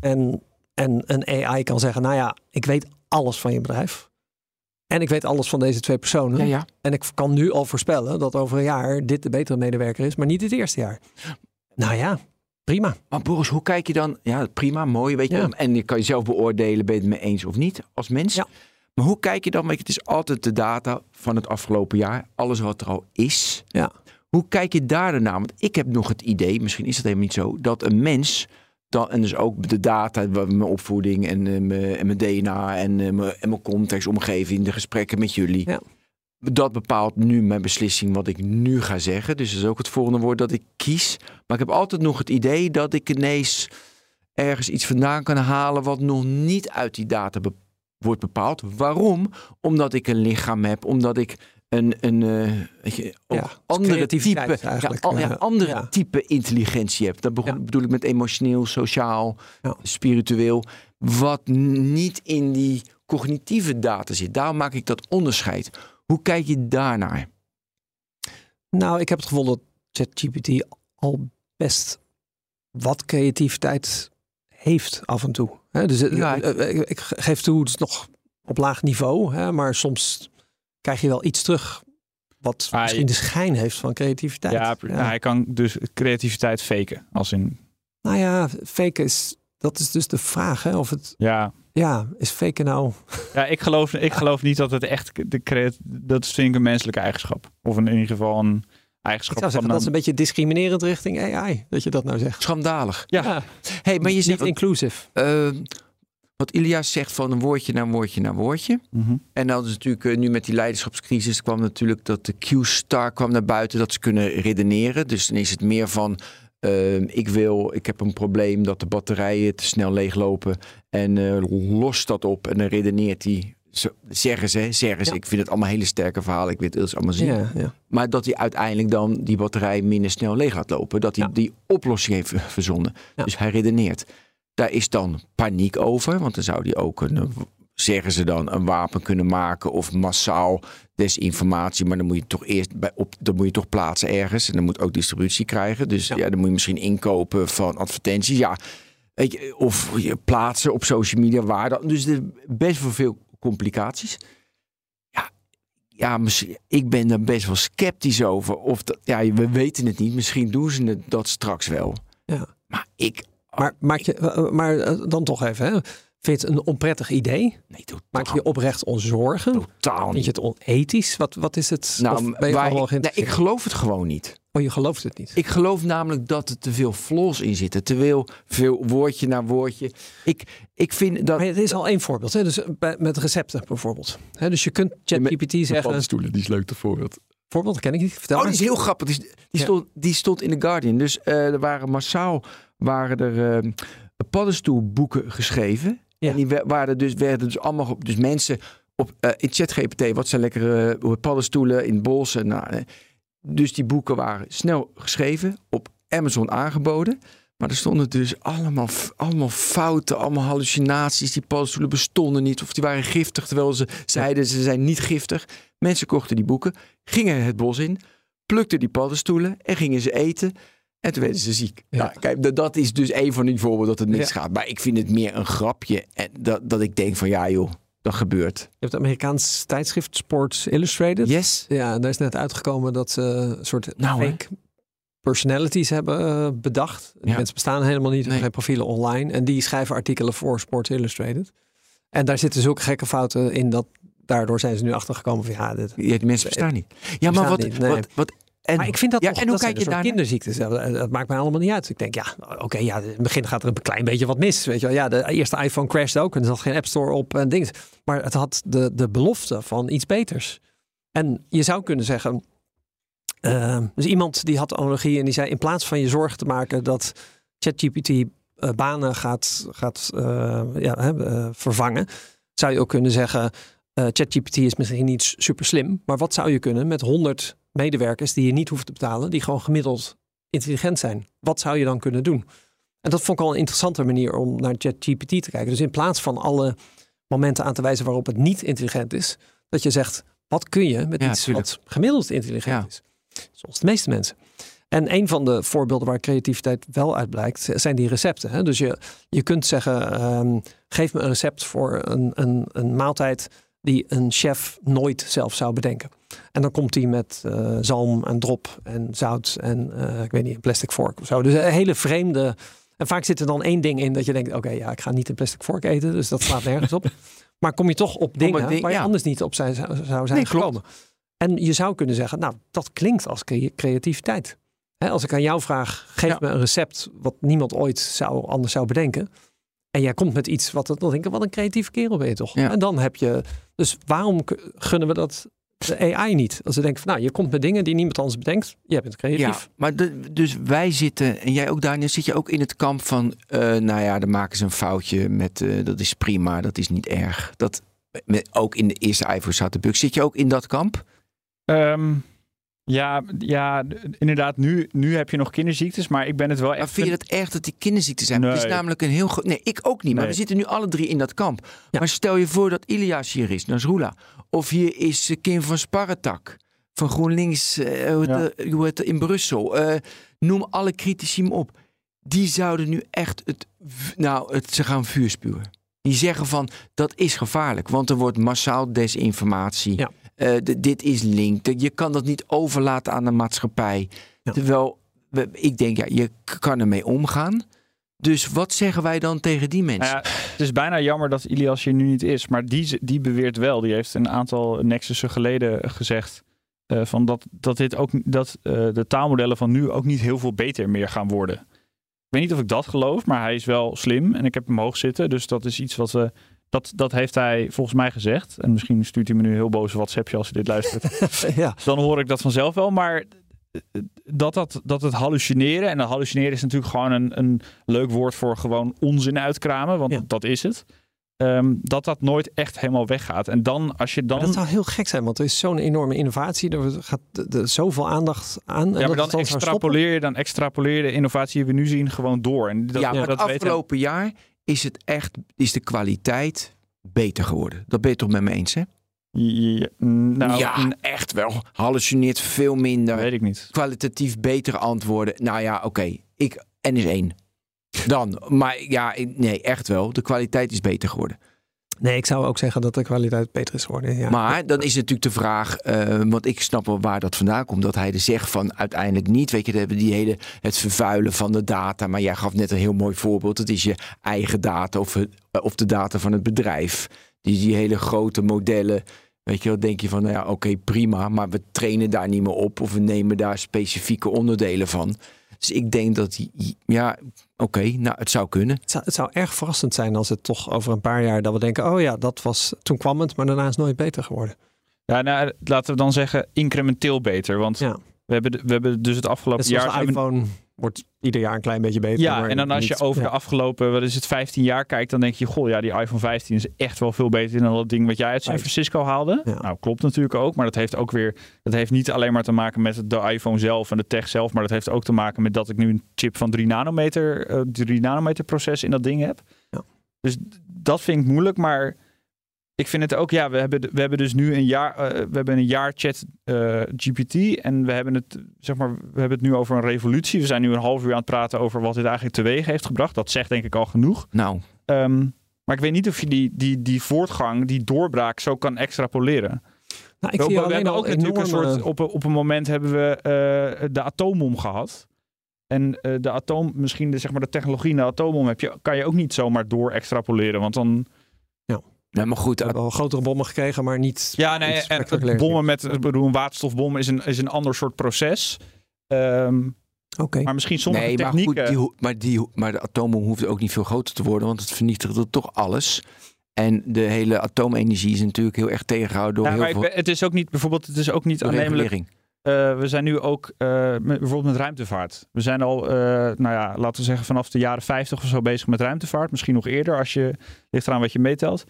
En en een AI kan zeggen, nou ja, ik weet alles van je bedrijf. En ik weet alles van deze twee personen. Ja, ja. En ik kan nu al voorspellen dat over een jaar dit de betere medewerker is, maar niet het eerste jaar. Nou ja, prima. Maar Boris, hoe kijk je dan? Ja, prima, mooi, weet je. Ja. En je kan jezelf beoordelen, ben je het mee eens of niet als mens. Maar hoe kijk je dan? Want het is altijd de data van het afgelopen jaar. Alles wat er al is. Ja. Hoe kijk je daar naar? Want ik heb nog het idee, misschien is dat helemaal niet zo, dat een mens dan, en dus ook de data, mijn opvoeding en, uh, mijn, en mijn DNA en, uh, mijn, en mijn context, omgeving, de gesprekken met jullie. Ja. Dat bepaalt nu mijn beslissing wat ik nu ga zeggen. Dus dat is ook het volgende woord dat ik kies. Maar ik heb altijd nog het idee dat ik ineens ergens iets vandaan kan halen wat nog niet uit die data wordt bepaald. Waarom? Omdat ik een lichaam heb, omdat ik een, een weet je, ja, andere type, ja, ja, andere type intelligentie hebt. Dat bedoel ik met emotioneel, sociaal, spiritueel. Wat niet in die cognitieve data zit. Daarom maak ik dat onderscheid. Hoe kijk je daarnaar? Nou, ik heb het gevoel dat ChatGPT al best wat creativiteit heeft af en toe. dus uh, ik geef toe, het is nog op laag niveau, hè, maar soms krijg je wel iets terug wat misschien de schijn heeft van creativiteit. Ja, hij kan dus creativiteit faken. Als in... Nou ja, faken is, dat is dus de vraag. Hè, of het, ja. ja, is faken nou... Ja, ik geloof, ik geloof niet dat het echt, de creat, dat vind ik een menselijke eigenschap. Of in ieder geval een eigenschap. Ik zou zeggen, dat is een beetje discriminerend richting AI, dat je dat nou zegt. Schandalig. Ja. Hey, maar je zegt inclusief. Uh, wat Ilias zegt van een woordje naar woordje naar woordje. Mhm. En dan is natuurlijk uh, nu met die leiderschapscrisis kwam natuurlijk dat de Q-star kwam naar buiten dat ze kunnen redeneren. Dus dan is het meer van uh, ik wil, ik heb een probleem dat de batterijen te snel leeglopen en uh, los dat op en dan redeneert hij zeggen ze, zeggen ze. Ja. Ik vind het allemaal hele sterke verhalen. Ik weet het allemaal zien. Ja, ja. Maar dat hij uiteindelijk dan die batterij minder snel leeg gaat lopen. Dat hij die oplossing heeft verzonnen. Dus hij redeneert. Daar is dan paniek over. Want dan zou hij ook een, eh, zeggen ze dan, een wapen kunnen maken. Of massaal desinformatie. Maar dan moet je toch eerst bij op, dan moet je toch plaatsen ergens. En dan moet ook distributie krijgen. Dus ja, Ja. dan moet je misschien inkopen van advertenties. Ja, weet je, of je plaatsen op social media waar dan. Dus er best wel veel complicaties. Ja, ik ben daar best wel sceptisch over. Of dat, ja, we weten het niet. Misschien doen ze het dat straks wel. Ja. Maar ik. Maar, maak je, eh, eh, maar eh, dan toch even, hè. vind je het een onprettig idee? Nee, totaal, Maak je je oprecht onzorgen? totaal Vind niet. je het onethisch? Wat, wat is het? Nou, ben je waar ik, ik geloof het gewoon niet. Oh, je gelooft het niet? Ik geloof namelijk dat er te veel flaws in zitten. Te veel, veel woordje na woordje. Ik, ik vind dat. Maar het is al één voorbeeld. Hè? Dus bij, met recepten bijvoorbeeld. Hè, dus je kunt ChatGPT zeggen... stoelen, die is leuk te voorbeeld. Voorbeeld ken ik niet. Vertel Oh, die is heel grappig. Die, die, Ja. stond, die stond in The Guardian. Dus er waren massaal waren er eh, paddenstoelboeken geschreven. Ja. En die waren dus, werden dus allemaal... op- Dus mensen op, eh, in ChatGPT, wat zijn lekkere eh, paddenstoelen in bossen. Nou, eh, dus die boeken waren snel geschreven, op Amazon aangeboden. Maar er stonden dus allemaal, allemaal fouten, allemaal hallucinaties. Die paddenstoelen bestonden niet of die waren giftig. Terwijl ze zeiden ze zijn niet giftig. Mensen kochten die boeken, gingen het bos in, plukten die paddenstoelen en gingen ze eten. En toen werden ze ziek. Ja. Nou, kijk, dat, is dus een van die voorbeelden dat het misgaat. Maar ik vind het meer een grapje. En dat, dat ik denk van ja joh, dat gebeurt. Je hebt het Amerikaans tijdschrift Sports Illustrated. Yes? Ja, en daar is net uitgekomen dat ze een soort Nou, hè? fake personalities hebben eh, bedacht. Die Ja. mensen bestaan helemaal niet, Nee. geen profielen online. En die schrijven artikelen voor Sports Illustrated. En daar zitten zulke gekke fouten in dat daardoor zijn ze nu achtergekomen van ja, dit. Ja, die mensen bestaan niet. Ja, maar wat, nee. wat, wat en, maar ik vind dat ja, toch, en hoe dat kijk je een daar? kinderziektes. Dat, dat maakt mij allemaal niet uit. Ik denk, ja, oké, ja, in het begin gaat er een klein beetje wat mis. Weet je wel. Ja, de eerste iPhone crashte ook en er zat geen App Store op en dingen. Maar het had de, de belofte van iets beters. En je zou kunnen zeggen, eh, dus iemand die had analogie en die zei, in plaats van je zorgen te maken dat ChatGPT eh, banen gaat, gaat eh, ja, eh, vervangen, zou je ook kunnen zeggen, ChatGPT is misschien niet super slim, maar wat zou je kunnen met 100 medewerkers die je niet hoeft te betalen, die gewoon gemiddeld intelligent zijn? Wat zou je dan kunnen doen? En dat vond ik al een interessante manier om naar ChatGPT te kijken. Dus in plaats van alle momenten aan te wijzen waarop het niet intelligent is, dat je zegt, wat kun je met Ja, iets tuurlijk. wat gemiddeld intelligent Ja. is? Zoals de meeste mensen. En een van de voorbeelden waar creativiteit wel uit blijkt, zijn die recepten. Hè? Dus je, je kunt zeggen, ehm, geef me een recept voor een, een, een maaltijd die een chef nooit zelf zou bedenken. En dan komt hij met eh, zalm en drop en zout en eh, ik weet niet, een plastic vork of zo. Dus een hele vreemde. En vaak zit er dan één ding in dat je denkt, oké, ja, ik ga niet een plastic vork eten, dus dat slaat nergens op. Maar kom je toch op dingen ding- waar je ja. anders niet op zijn, zou, zijn Nee, klopt. gekomen. En je zou kunnen zeggen, nou, dat klinkt als cre- creativiteit. Hè, als ik aan jou vraag, geef Ja. me een recept wat niemand ooit zou, anders zou bedenken. En jij komt met iets wat, dan denk ik, wat een creatieve kerel ben je toch. Ja. En dan heb je, dus waarom gunnen we dat de AI niet? Als ze denken van, nou, je komt met dingen die niemand anders bedenkt. Jij bent Ja, creatief. maar de, dus wij zitten, en jij ook Daniel, zit je ook in het kamp van, eh, nou ja, dan maken ze een foutje met, eh, dat is prima, dat is niet erg. Dat, met, ook in de eerste iPhone zat de bug. Zit je ook in dat kamp? Ehm, ja, ja, inderdaad. Nu, nu heb je nog kinderziektes, maar ik ben het wel Maar echt. vind je het erg dat die kinderziekten zijn? Het is Nee. namelijk een heel groot... Nee, ik ook niet. Maar Nee. we zitten nu alle drie in dat kamp. Ja. Maar stel je voor dat Ilias hier is, Nasrullah. Of hier is eh, Kim van Sparretak. Van GroenLinks, eh, hoe, Ja. heet, hoe heet het, in Brussel. Eh, noem alle critici maar op. Die zouden nu echt het, nou, het, ze gaan vuur spuwen. Die zeggen van, dat is gevaarlijk. Want er wordt massaal desinformatie. Ja. Eh, dit is link. Je kan dat niet overlaten aan de maatschappij. Ja. Terwijl, we- ik denk, ja, je kan ermee omgaan. Dus wat zeggen wij dan tegen die mensen? Nou ja, het is bijna jammer dat Ilias hier nu niet is, maar die, die beweert wel. Die heeft een aantal nexussen geleden gezegd. eh, van dat, dat, dit ook, dat eh, de taalmodellen van nu ook niet heel veel beter meer gaan worden. Ik weet niet of ik dat geloof, maar hij is wel slim en ik heb hem hoog zitten. Dus dat is iets wat we. Dat, dat heeft hij volgens mij gezegd. En misschien stuurt hij me nu een heel boos WhatsAppje als hij dit luistert. ja. dan hoor ik dat vanzelf wel. Maar dat, dat, dat het hallucineren. En dat hallucineren is natuurlijk gewoon een, een leuk woord voor gewoon onzin uitkramen. Want Ja. dat is het. ehm, dat dat nooit echt helemaal weggaat. En dan, als je dan... Maar dat zou heel gek zijn, want er is zo'n enorme innovatie. Er gaat de- zoveel aandacht aan. En ja, maar dat dan zou extrapoleer je, dan extrapoleer de innovatie die we nu zien gewoon door. En dat, ja, maar dat het weten- afgelopen jaar is het echt, is de kwaliteit beter geworden. Dat ben je toch met me eens, hè? Ja, nou, ja, n- echt wel. Hallucineert veel minder. weet ik niet. kwalitatief betere antwoorden. Nou ja, oké. Ik N is één. Dan. Maar ja, nee, echt wel. De kwaliteit is beter geworden. Nee, ik zou ook zeggen dat de kwaliteit beter is geworden. Ja. Maar dan is natuurlijk de vraag, eh, want ik snap wel waar dat vandaan komt, dat hij er zegt van uiteindelijk niet. Weet je, we hebben die hele, het vervuilen van de data. Maar jij gaf net een heel mooi voorbeeld. Het is je eigen data of, het- of de data van het bedrijf. Die, die hele grote modellen. Weet je wel, denk je van, nou ja, oké, prima. Maar we trainen daar niet meer op. Of we nemen daar specifieke onderdelen van. Dus ik denk dat, die, ja, oké, nou, het zou kunnen. Het zou, het zou erg verrassend zijn als het toch over een paar jaar dat we denken, oh ja, dat was, toen kwam het, maar daarna is het nooit beter geworden. Ja, nou, laten we dan zeggen incrementeel beter. Want Ja. we, hebben, we hebben dus het afgelopen jaar... iPhone wordt ieder jaar een klein beetje beter. Ja, en dan als je over ja. de afgelopen, wat is het, 15 jaar kijkt, dan denk je, goh, ja, die iPhone 15 is echt wel veel beter dan dat ding wat jij uit San. Francisco haalde. Ja. Nou, klopt natuurlijk ook, maar dat heeft ook weer, dat heeft niet alleen maar te maken met de iPhone zelf en de tech zelf, maar dat heeft ook te maken met dat ik nu een chip van 3 nanometer, eh 3 nanometer proces in dat ding heb. Ja. Dus dat vind ik moeilijk, maar ik vind het ook, ja, we hebben, we hebben dus nu een jaar, eh, we hebben een jaar chat eh, GPT en we hebben het, zeg maar, we hebben het nu over een revolutie. We zijn nu een half uur aan het praten over wat dit eigenlijk teweeg heeft gebracht. Dat zegt denk ik al genoeg. Nou, Ehm, maar ik weet niet of je die, die, die voortgang, die doorbraak zo kan extrapoleren. Nou, ik we, zie we hebben ook natuurlijk een soort, op, een- op een moment hebben we eh, de atoombom gehad. En eh, de atoom, misschien de, zeg maar de technologie in de atoombom heb je, kan je ook niet zomaar door extrapoleren. Want dan, nou maar goed, We hebben wel grotere bommen gekregen, maar niet. ja, nee, en bommen met, ik bedoel, een waterstofbom is een, is een ander soort proces. Ehm, Oké. maar misschien sommige nee, maar, technieken. goed, die, maar, die, maar de atoombom hoeft ook niet veel groter te worden, want het vernietigt toch alles. En de hele atoomenergie is natuurlijk heel erg tegengehouden door Ja, heel maar veel ben- het is ook niet, bijvoorbeeld, het is ook niet aannemelijk. Eh, we zijn nu ook eh, met, bijvoorbeeld met ruimtevaart. We zijn al, eh, nou ja, laten we zeggen vanaf de jaren 50 of zo bezig met ruimtevaart. Misschien nog eerder als je ligt eraan wat je meetelt.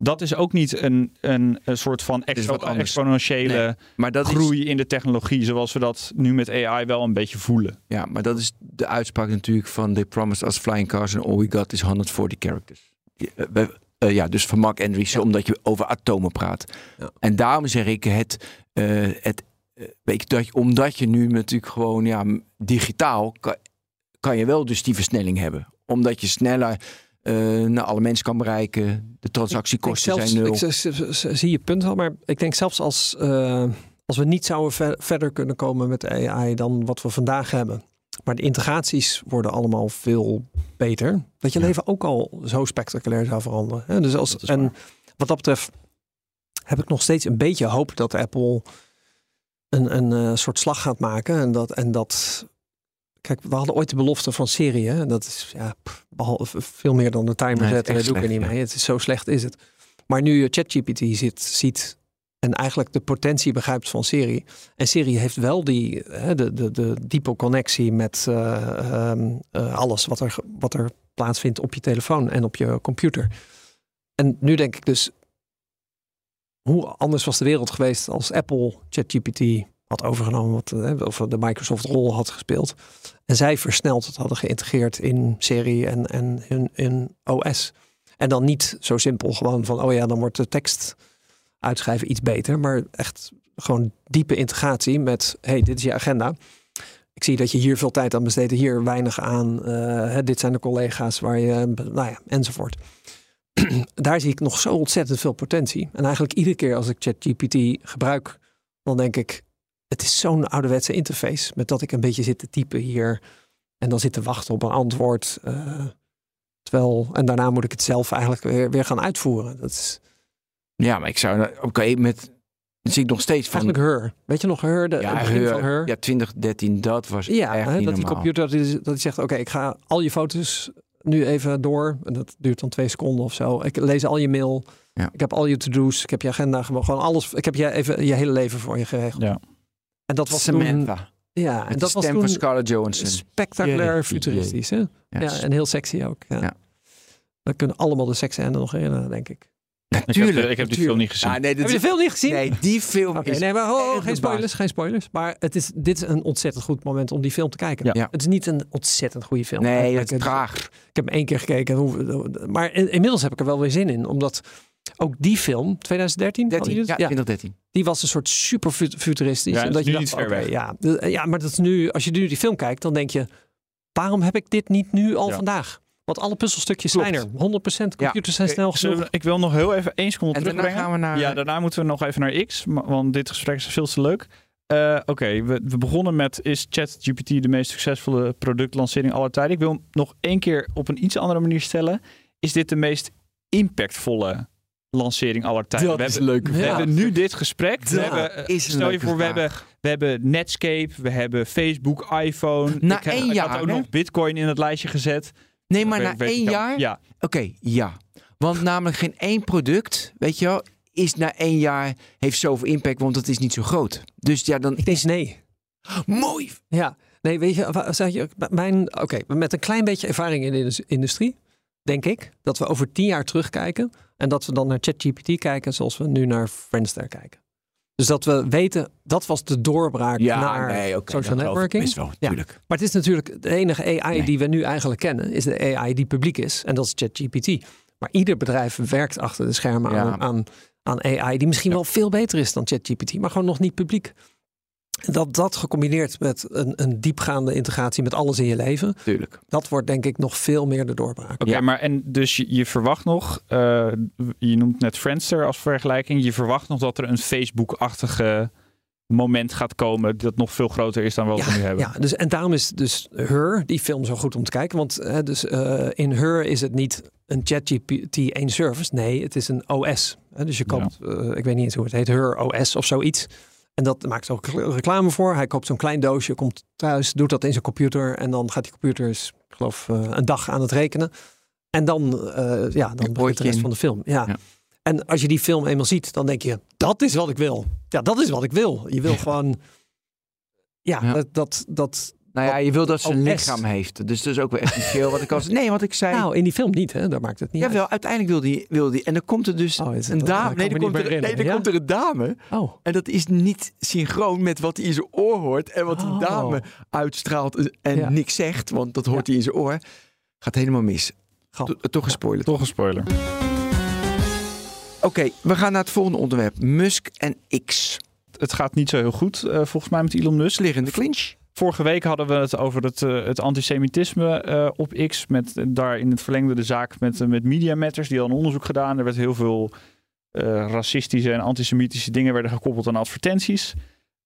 Dat is ook niet een, een, een soort van expo- exponentiële Nee, Maar dat is, groei in de technologie. Zoals we dat nu met AI wel een beetje voelen. ja, maar dat is de uitspraak natuurlijk van They promised us flying cars and all we got is 140 characters. Ja, eh, we- eh, ja, dus van Mark Andreessen, omdat je over atomen praat. Ja. En daarom zeg ik het, eh, het weet je, dat, omdat je nu natuurlijk gewoon ja, digitaal kan, kan je wel dus die versnelling hebben. Omdat je sneller eh, naar alle mensen kan bereiken. De transactiekosten zijn nul. Ik, zie je punt wel, maar ik denk zelfs als, eh, als we niet zouden ver- verder kunnen komen met AI dan wat we vandaag hebben. Maar de integraties worden allemaal veel beter. Dat je Ja. leven ook al zo spectaculair zou veranderen. hè. Dus als, en waar. wat dat betreft heb ik nog steeds een beetje hoop dat Apple een, een eh, soort slag gaat maken. En dat, en dat. Kijk, we hadden ooit de belofte van Siri. Hè? En dat is ja, pff, behalve veel meer dan de timer Nee, zetten. Dat doe ik er niet mee. Het is zo slecht is het. Maar nu je ChatGPT zit, ziet en eigenlijk de potentie begrijpt van Siri. En Siri heeft wel die, hè, de, de, de diepe connectie met eh, ehm, eh, alles wat er, wat er plaatsvindt op je telefoon en op je computer. En nu denk ik dus, hoe anders was de wereld geweest als Apple ChatGPT had overgenomen, wat, eh, of de Microsoft rol had gespeeld. En zij versneld het hadden geïntegreerd in Siri en, en hun, in OS. En dan niet zo simpel gewoon van, oh ja, dan wordt de tekst uitschrijven iets beter. Maar echt gewoon diepe integratie met, hey, dit is je agenda. Ik zie dat je hier veel tijd aan besteedt, hier weinig aan. Eh, dit zijn de collega's waar je, nou ja, enzovoort. Daar zie ik nog zo ontzettend veel potentie. En eigenlijk iedere keer als ik ChatGPT gebruik, dan denk ik, het is zo'n ouderwetse interface. Met dat ik een beetje zit te typen hier en dan zit te wachten op een antwoord. eh, terwijl, en daarna moet ik het zelf eigenlijk weer, weer gaan uitvoeren. Dat is Ja, maar ik zou, oké, met, dan zie ik nog steeds van, eigenlijk Her. Weet je nog Her? De, ja, Her, van Her? ja, 2013, dat was Ja, echt hè, niet dat die normaal. computer dat die, dat die zegt: Oké, ik ga al je foto's nu even door. En dat duurt dan twee seconden of zo. Ik lees al je mail. Ja. Ik heb al je to-do's. Ik heb je agenda gewoon gewoon alles. Ik heb je even je hele leven voor je geregeld. Ja. En dat was toen, Samantha. ja, Met en dat was stem toen van Scarlett Johansson. spectaculair futuristisch. Hè? Ja, Ja, en heel sexy ook. Ja. Ja. We kunnen allemaal de seksscène nog herinneren, denk ik. Natuurlijk. ik heb, ik heb die film niet gezien. Ah, nee, Heb je de film niet gezien? Nee, die film is... nee, maar geen baas. spoilers, geen spoilers. Maar het is, dit is een ontzettend goed moment om die film te kijken. Ja. Ja. Het is niet een ontzettend goede film. Nee, het is ik- traag. Ik heb hem één keer gekeken. hoe- Maar in- inmiddels heb ik er wel weer zin in. Omdat ook die film, 2013, 13, had ja, hij het? 2013. die was een soort super fu- futuristisch. Ja, je nu dacht, niet ver oké, weg. ja, de- ja, maar dat is nu, als je nu die film kijkt, dan denk je, waarom heb ik dit niet nu al Ja. vandaag? Want alle puzzelstukjes Klopt. zijn er. 100% computers zijn snel Zullen genoeg. we- ik wil nog heel even één seconde En daarna terugbrengen. gaan we naar... Ja, daarna moeten we nog even naar X, want dit gesprek is veel te leuk. Eh, Oké, we, we begonnen met is ChatGPT de meest succesvolle productlancering aller tijden? Ik wil hem nog één keer op een iets andere manier stellen. Is dit de meest impactvolle lancering aller tijden? we hebben, leuk. we Ja. hebben nu dit gesprek. We hebben, eh, is een stel je voor, we hebben, we hebben Netscape, we hebben Facebook, iPhone. Na ik, heb- ik jaar, had ook hè? nog Bitcoin in het lijstje gezet. Nee, maar Ik na weet- één jaar... Ja, Oké, ja. Want namelijk geen één product, weet je wel, is na één jaar, heeft zoveel impact, want het is niet zo groot. Dus ja, dan Ik denk nee. mooi. Ja, nee, weet je, zeg je, mijn, oké, met een klein beetje ervaring in de indus- industrie, denk ik dat we over tien jaar terugkijken en dat we dan naar ChatGPT kijken zoals we nu naar Friendster kijken. Dus dat we weten, dat was de doorbraak naar social networking. Is wel, Ja. natuurlijk. Maar het is natuurlijk de enige AI Nee. die we nu eigenlijk kennen, is de AI die publiek is. En dat is ChatGPT. Maar ieder bedrijf werkt achter de schermen Ja. aan, aan, aan AI die misschien wel veel beter is dan ChatGPT, maar gewoon nog niet publiek. En Dat, dat gecombineerd met een, een diepgaande integratie met alles in je leven, Tuurlijk. dat wordt denk ik nog veel meer de doorbraak. Oké, Ja. maar en dus je, je verwacht nog, eh, je noemt net Friendster als vergelijking, je verwacht nog dat er een Facebook-achtige moment gaat komen dat nog veel groter is dan wat we nu hebben. Ja, dus, en daarom is dus Her, die film, zo goed om te kijken. Want hè, dus, eh, in Her is het niet een ChatGPT één service. Nee, het is een OS. Hè, dus je koopt, eh, ik weet niet eens hoe het heet, Her OS of zoiets. En dat maakt ze ook reclame voor. Hij koopt zo'n klein doosje, komt thuis, doet dat in zijn computer. En dan gaat die computer, eens, ik geloof, eh, een dag aan het rekenen. En dan, eh ja, dan begint de rest in. van de film. Ja. Ja. En als je die film eenmaal ziet, dan denk je, dat is wat ik wil. Ja, dat is wat ik wil. Je wil gewoon, ja, Ja. dat, dat Nou ja, je wil dat ze een lichaam heeft. Dus dat is ook wel essentieel. Wat ik al Nee, wat ik zei. Nou, in die film niet, hè? Daar maakt het niet Jawel, uiteindelijk wil die, wil die. En dan komt er dus Oh, is het een dame. Nee, dan komt er, nee, dan komt er een dame. Oh, En dat is niet synchroon met wat hij in zijn oor hoort. En wat die Oh. dame uitstraalt en Ja. niks zegt. Want dat hoort hij in zijn oor. Gaat helemaal mis. To- Toch gespoilerd. Toch een spoiler. Oké, we gaan naar het volgende onderwerp. Musk en X. Het gaat niet zo heel goed eh, volgens mij met Elon Musk. Liggende clinch. Vorige week hadden we het over het, eh, het antisemitisme eh, op X. Met daar in het verlengde de zaak met, eh, met Media Matters. Die hadden een onderzoek gedaan. Er werd heel veel racistische en antisemitische dingen werden gekoppeld aan advertenties.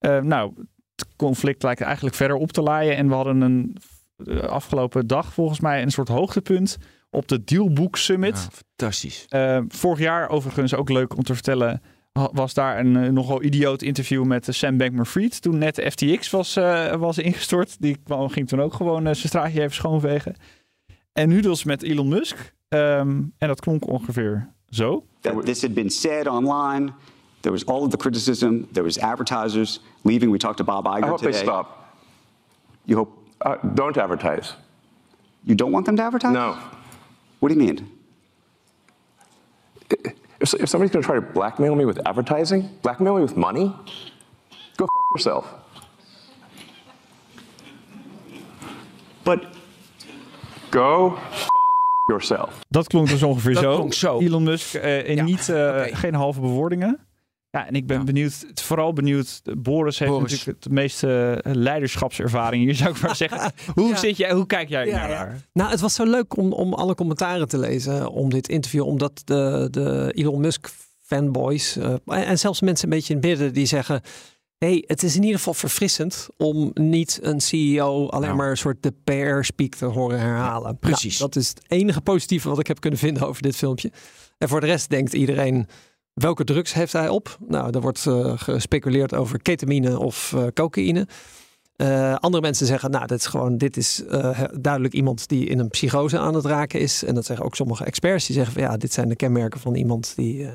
Nou, het conflict lijkt eigenlijk verder op te laaien. En we hadden een afgelopen dag volgens mij een soort hoogtepunt op de Dealbook Summit. Ja, fantastisch. Vorig jaar, overigens ook leuk om te vertellen, was daar een eh, nogal idioot interview met eh, Sam Bankman-Fried. Toen net FTX was, eh, was ingestort. Die kwam, ging toen ook gewoon zijn straatje even schoonvegen. En nu dus met Elon Musk. Ehm, en dat klonk ongeveer zo. that this had been said online. There was all of the criticism. There was advertisers leaving. We talked to Bob Iger I hope today. they stop. You hope Uh, don't advertise. you don't want them to advertise? No. What do you mean? If, if somebody's going to try to blackmail me with advertising, blackmail me with money, go f- yourself. But Go f- yourself. Dat klonk dus ongeveer Dat zo. klonk zo. Elon Musk eh, en Ja, niet, eh, oké. geen halve bewoordingen. Ja, en ik ben Ja. benieuwd, vooral benieuwd. Boris heeft Boris. natuurlijk het meeste eh, leiderschapservaring hier, zou ik maar zeggen. Hoe, Ja. zit jij, hoe kijk jij Ja, naar haar? Nou, het was zo leuk om, om alle commentaren te lezen om dit interview. Omdat de, de Elon Musk fanboys eh, en zelfs mensen een beetje in het midden die zeggen... hey, het is in ieder geval verfrissend om niet een CEO alleen maar een soort de PR-speak te horen herhalen. precies. Nou, dat is het enige positieve wat ik heb kunnen vinden over dit filmpje. En voor de rest denkt iedereen... Welke drugs heeft hij op? Nou, er wordt eh, gespeculeerd over ketamine of eh, cocaïne. Uh, andere mensen zeggen, nou, dit is gewoon, dit is duidelijk iemand die in een psychose aan het raken is. En dat zeggen ook sommige experts, die zeggen van ja, dit zijn de kenmerken van iemand die.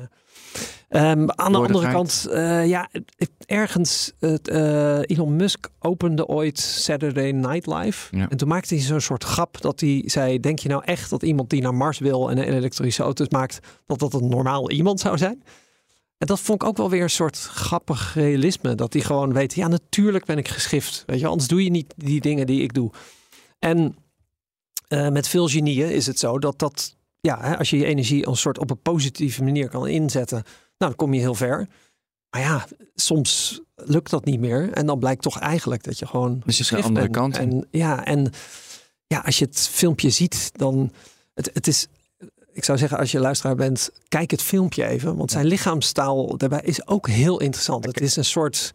Um, aan de andere kant, ja, ergens, Elon Musk opende ooit Saturday Night Live. Ja. En toen maakte hij zo'n soort grap dat hij zei: Denk je nou echt dat iemand die naar Mars wil en elektrische auto's maakt, dat dat een normaal iemand zou zijn? En dat vond ik ook wel weer een soort grappig realisme. Dat hij gewoon weet, ja natuurlijk ben ik geschift. Weet je, anders doe je niet die dingen die ik doe. En uh, met veel genieën is het zo dat dat, ja, hè, als je je energie een soort op een positieve manier kan inzetten, nou dan kom je heel ver. Maar ja, soms lukt dat niet meer. En dan blijkt toch eigenlijk dat je gewoon. Dus je een andere kant. En ja, en ja, als je het filmpje ziet, dan. Het, het is ik zou zeggen, als je luisteraar bent, kijk het filmpje even. Want zijn lichaamstaal daarbij is ook heel interessant. Het is een soort,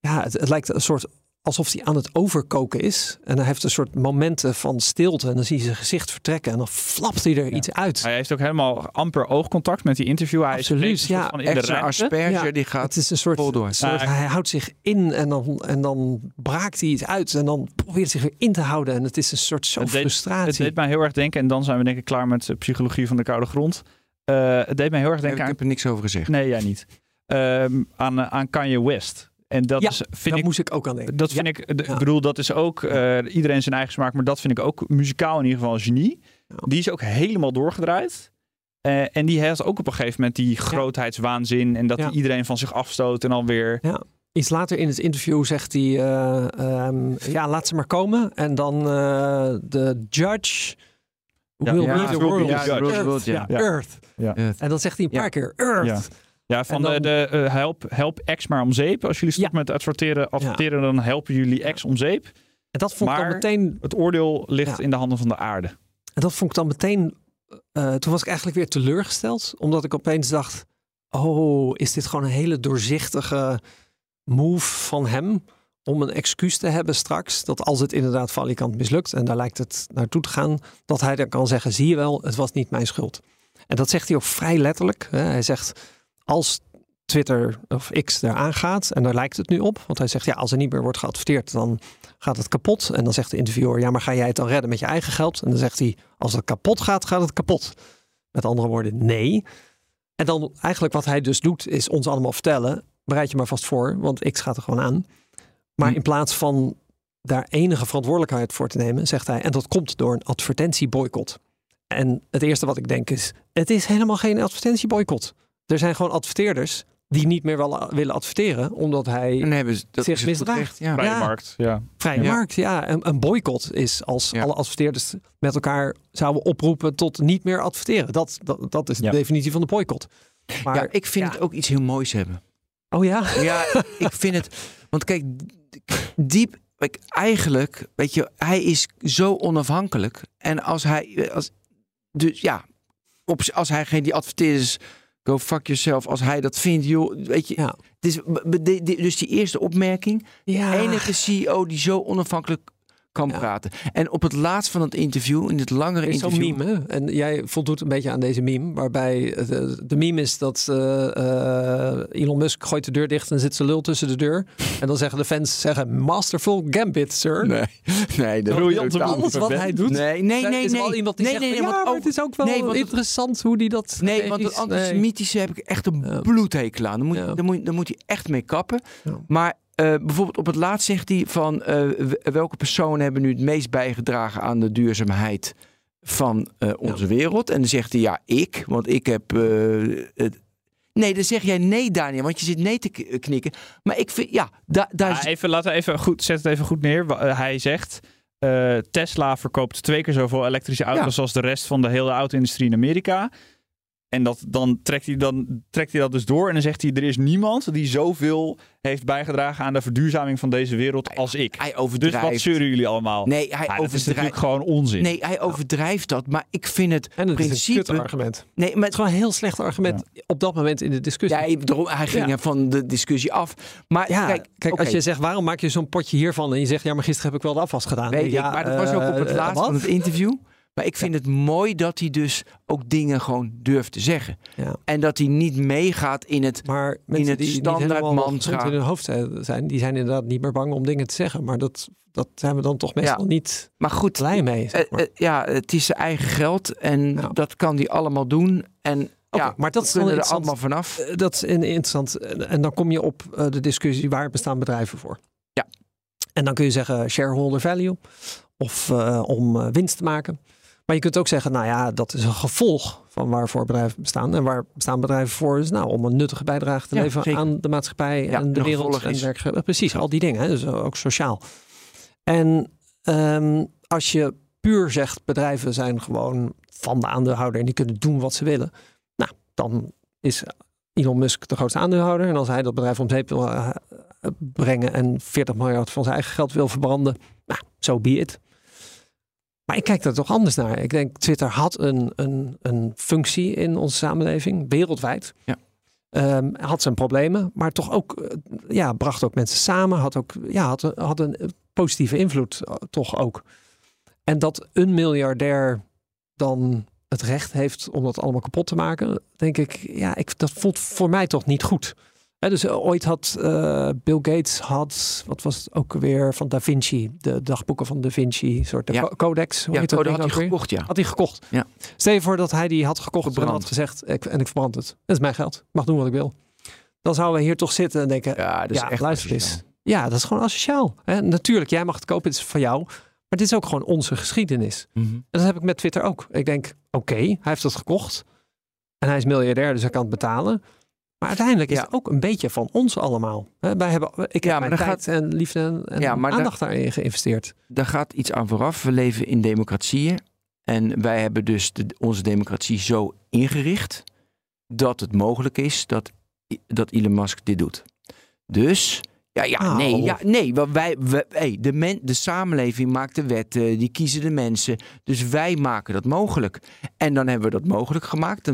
ja, het, het lijkt een soort alsof hij aan het overkoken is. En hij heeft een soort momenten van stilte. En dan zie je zijn gezicht vertrekken. En dan flapt hij er iets uit. Hij heeft ook helemaal amper oogcontact met die interview. Hij Absoluut, is ja. Van in de asperge, ja. die gaat Het is een soort, soort hij houdt zich in en dan, en dan braakt hij iets uit. En dan probeert hij zich weer in te houden. En het is een soort zo frustratie. Het deed mij heel erg denken. En dan zijn we denk ik klaar met de psychologie van de koude grond. Uh, het deed mij heel erg denken ik aan... heb er niks over gezegd. Nee, jij niet. Uh, aan, aan Kanye West. En dat ja, is, vind ik, moest ik ook aan denken. Dat vind ik, ik bedoel, dat is ook uh, iedereen zijn eigen smaak, maar dat vind ik ook muzikaal in ieder geval een genie. Die is ook helemaal doorgedraaid. Uh, en die heeft ook op een gegeven moment die grootheidswaanzin en dat hij iedereen van zich afstoot en alweer. Ja. Iets later in het interview zegt hij: uh, um, Ja, laat ze maar komen. En dan de judge. Will be the world. Earth. Ja, Earth. En dan zegt hij een paar keer Earth. Ja, van de, de uh, help, help X maar om zeep. Als jullie stoppen met adverteren, adverteren dan helpen jullie X om zeep. En dat vond maar ik dan meteen... het oordeel ligt in de handen van de aarde. En dat vond ik dan meteen... Uh, toen was ik eigenlijk weer teleurgesteld. Omdat ik opeens dacht... Oh, is dit gewoon een hele doorzichtige move van hem... om een excuus te hebben straks... dat als het inderdaad valikant mislukt... en daar lijkt het naartoe te gaan... dat hij dan kan zeggen... zie je wel, het was niet mijn schuld. En dat zegt hij ook vrij letterlijk. Hè? Hij zegt als Twitter of X eraan gaat, en daar lijkt het nu op, want hij zegt ja, als er niet meer wordt geadverteerd, dan gaat het kapot. En dan zegt de interviewer, ja, maar ga jij het dan redden met je eigen geld? En dan zegt hij, als het kapot gaat, gaat het kapot. Met andere woorden, nee. En dan eigenlijk wat hij dus doet, is ons allemaal vertellen, bereid je maar vast voor, want X gaat er gewoon aan. Maar hm. in plaats van daar enige verantwoordelijkheid voor te nemen, zegt hij, en dat komt door een advertentieboycott. En het eerste wat ik denk is, het is helemaal geen advertentieboycott. Er zijn gewoon adverteerders die niet meer wel willen adverteren, omdat hij en hebben ze, dat zich misdraagt. Ja. Vrije markt, ja. Vrije ja. markt, ja. Een, een boycott is als alle adverteerders met elkaar zouden oproepen tot niet meer adverteren. Dat, dat, dat is de definitie van de boycott. Maar ja, ik vind het ook iets heel moois hebben. Oh ja? Ja, ik vind het... Want kijk, diep... Kijk, eigenlijk, weet je, hij is zo onafhankelijk. En als hij... Als, dus ja, op, als hij geen die adverteerders go fuck yourself als hij dat vindt. Joh, weet je, ja. het is, dus die eerste opmerking. Ja. enige CEO die zo onafhankelijk kan praten. En op het laatst van het interview, in het langere is interview... meme, en jij voldoet een beetje aan deze meme, waarbij de, de meme is dat uh, Elon Musk gooit de deur dicht en zit zijn lul tussen de deur. En dan zeggen de fans, zeggen, masterful gambit, sir. Nee, nee. Dat Briljant alles wat hij doet. Nee, nee, nee. is nee. wel iemand die nee, zegt, nee, nee, ja, maar het is ook wel nee, interessant hoe die dat Nee, want het antisemitische heb ik echt een ja. bloedhekel aan. Daar moet, ja. daar, moet, daar moet hij echt mee kappen. Maar uh, bijvoorbeeld op het laatst zegt hij van uh, welke personen hebben nu het meest bijgedragen aan de duurzaamheid van uh, onze ja. wereld. En dan zegt hij ja, ik, want ik heb. het... Nee, dan zeg jij nee, Daniel, want je zit nee te knikken. Maar ik vind, ja, da daar ja, even, laten even goed, zet het even goed neer. Hij zegt. Tesla verkoopt twee keer zoveel elektrische auto's ja. als de rest van de hele auto-industrie in Amerika. En dat, dan, trekt hij, dan trekt hij dat dus door en dan zegt hij: Er is niemand die zoveel heeft bijgedragen aan de verduurzaming van deze wereld als ik. Hij overdrijft. Dus wat zeuren jullie allemaal? Nee, hij ja, overdrijft. is natuurlijk gewoon onzin. Nee, hij overdrijft dat. Maar ik vind het, en het principe... is een argument. Nee, maar het is gewoon een heel slecht argument ja. op dat moment in de discussie. Ja, hij ging ja. van de discussie af. Maar ja, kijk, kijk okay. als je zegt: Waarom maak je zo'n potje hiervan? En je zegt: Ja, maar gisteren heb ik wel de afwas gedaan. Weet ik, maar dat was ook op het uh, laatst van het interview. Maar ik vind het mooi dat hij dus ook dingen gewoon durft te zeggen. Ja. En dat hij niet meegaat in het... Maar mensen het die standaard mantra. in hun hoofd zijn, die zijn inderdaad niet meer bang om dingen te zeggen. Maar dat, dat zijn we dan toch meestal niet Maar goed, blij mee. zeg eh, eh, ja, het is zijn eigen geld en Ja. dat kan hij allemaal doen. En ja, maar dat is dan er allemaal vanaf. Eh, Dat is in- interessant. En dan kom je op de discussie waar bestaan bedrijven voor. Ja. En dan kun je zeggen shareholder value of om winst te maken. Maar je kunt ook zeggen, nou ja, dat is een gevolg van waarvoor bedrijven bestaan. En waar bestaan bedrijven voor? is nou om een nuttige bijdrage te Ja, leveren zeker. aan de maatschappij Ja, en de wereld en. Precies, al die dingen. Hè? Dus ook sociaal. En ehm, als je puur zegt, bedrijven zijn gewoon van de aandeelhouder en die kunnen doen wat ze willen. Nou, dan is Elon Musk de grootste aandeelhouder. En als hij dat bedrijf om zeep wil eh, brengen en 40 miljard van zijn eigen geld wil verbranden, nou, zo so be it. Maar ik kijk daar toch anders naar. Ik denk, Twitter had een, een, een functie in onze samenleving, wereldwijd. Ja. Ehm, had zijn problemen, maar toch ook, eh, ja, bracht ook mensen samen. Had ook, ja, had, een- had een positieve invloed, eh, toch ook. En dat een miljardair dan het recht heeft om dat allemaal kapot te maken, denk ik, ja, ik, dat voelt voor mij toch niet goed. Dus eh, ooit had eh, Bill Gates had, wat was het ook weer van Da Vinci, de dagboeken van Da Vinci, soort de Ja. co- codex. Hoe Ja, heet dat dat had hij gekocht, ja. Had hij gekocht. Ja. Stel je voor dat hij die had gekocht en Verbrand. had gezegd, ik, en ik verbrand het. Dat is mijn geld. Ik mag doen wat ik wil. Dan zouden we hier toch zitten en denken, Ja, dat is ja, echt luister eens. Ja, dat is gewoon asociaal. Hè? Natuurlijk, jij mag het kopen, het is van jou. Maar dit is ook gewoon onze geschiedenis. Mhm. En dat heb ik met Twitter ook. Ik denk, oké, hij heeft het gekocht. En hij is miljardair, dus hij kan het betalen. Maar uiteindelijk is Ja. het ook een beetje van ons allemaal. Wij hebben, ik Ja, heb maar mijn tijd en liefde en, en Ja, maar daar- aandacht daarin geïnvesteerd. Daar gaat iets aan vooraf. We leven in democratieën. En wij hebben dus de, onze democratie zo ingericht dat het mogelijk is dat, dat Elon Musk dit doet. Dus, ja, ja, nee, ja, nee. Wij, wij, hey, de, men, de samenleving maakt de wetten, die kiezen de mensen. Dus wij maken dat mogelijk. En dan hebben we dat mogelijk gemaakt.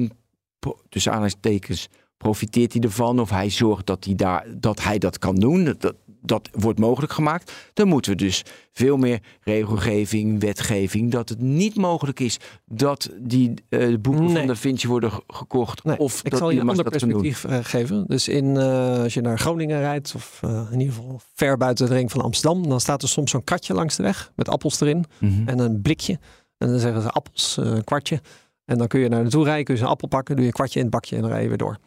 Pro- tussen aanhalingstekens, profiteert hij ervan of hij zorgt dat hij, daar, dat, hij dat kan doen. Dat, dat, wordt mogelijk gemaakt. Dan moeten we dus veel meer regelgeving, wetgeving, dat het niet mogelijk is dat die eh, boeken Nee. van Da Vinci worden ge- gekocht. Nee, of ik dat zal je een ander perspectief eh, geven. Dus in, eh, als je naar Groningen rijdt, of in ieder geval ver buiten de ring van Amsterdam, dan staat er soms zo'n katje langs de weg met appels erin Mhm. en een blikje. En dan zeggen ze appels, een kwartje. En dan kun je naar naartoe rijden, kun je een appel pakken, doe je een kwartje in het bakje en dan rij je weer door.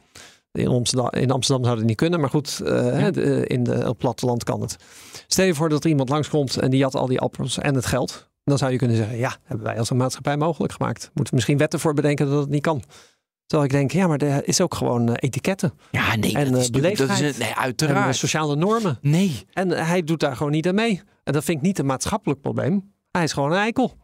In Amsterdam, in Amsterdam zou dat niet kunnen, maar goed, eh, in de, op het platteland kan het. Stel je voor dat er iemand langskomt en die had al die appels en het geld. Dan zou je kunnen zeggen, ja, hebben wij als een maatschappij mogelijk gemaakt. Moeten we misschien wetten voor bedenken dat het niet kan. Terwijl ik denk, ja, maar er is ook gewoon eh, etiketten Ja, nee, En, dat eh, is, dat nee, en uiteraard. sociale normen. nee, En hij doet daar gewoon niet aan mee. En dat vind ik niet een maatschappelijk probleem. Hij is gewoon een eikel.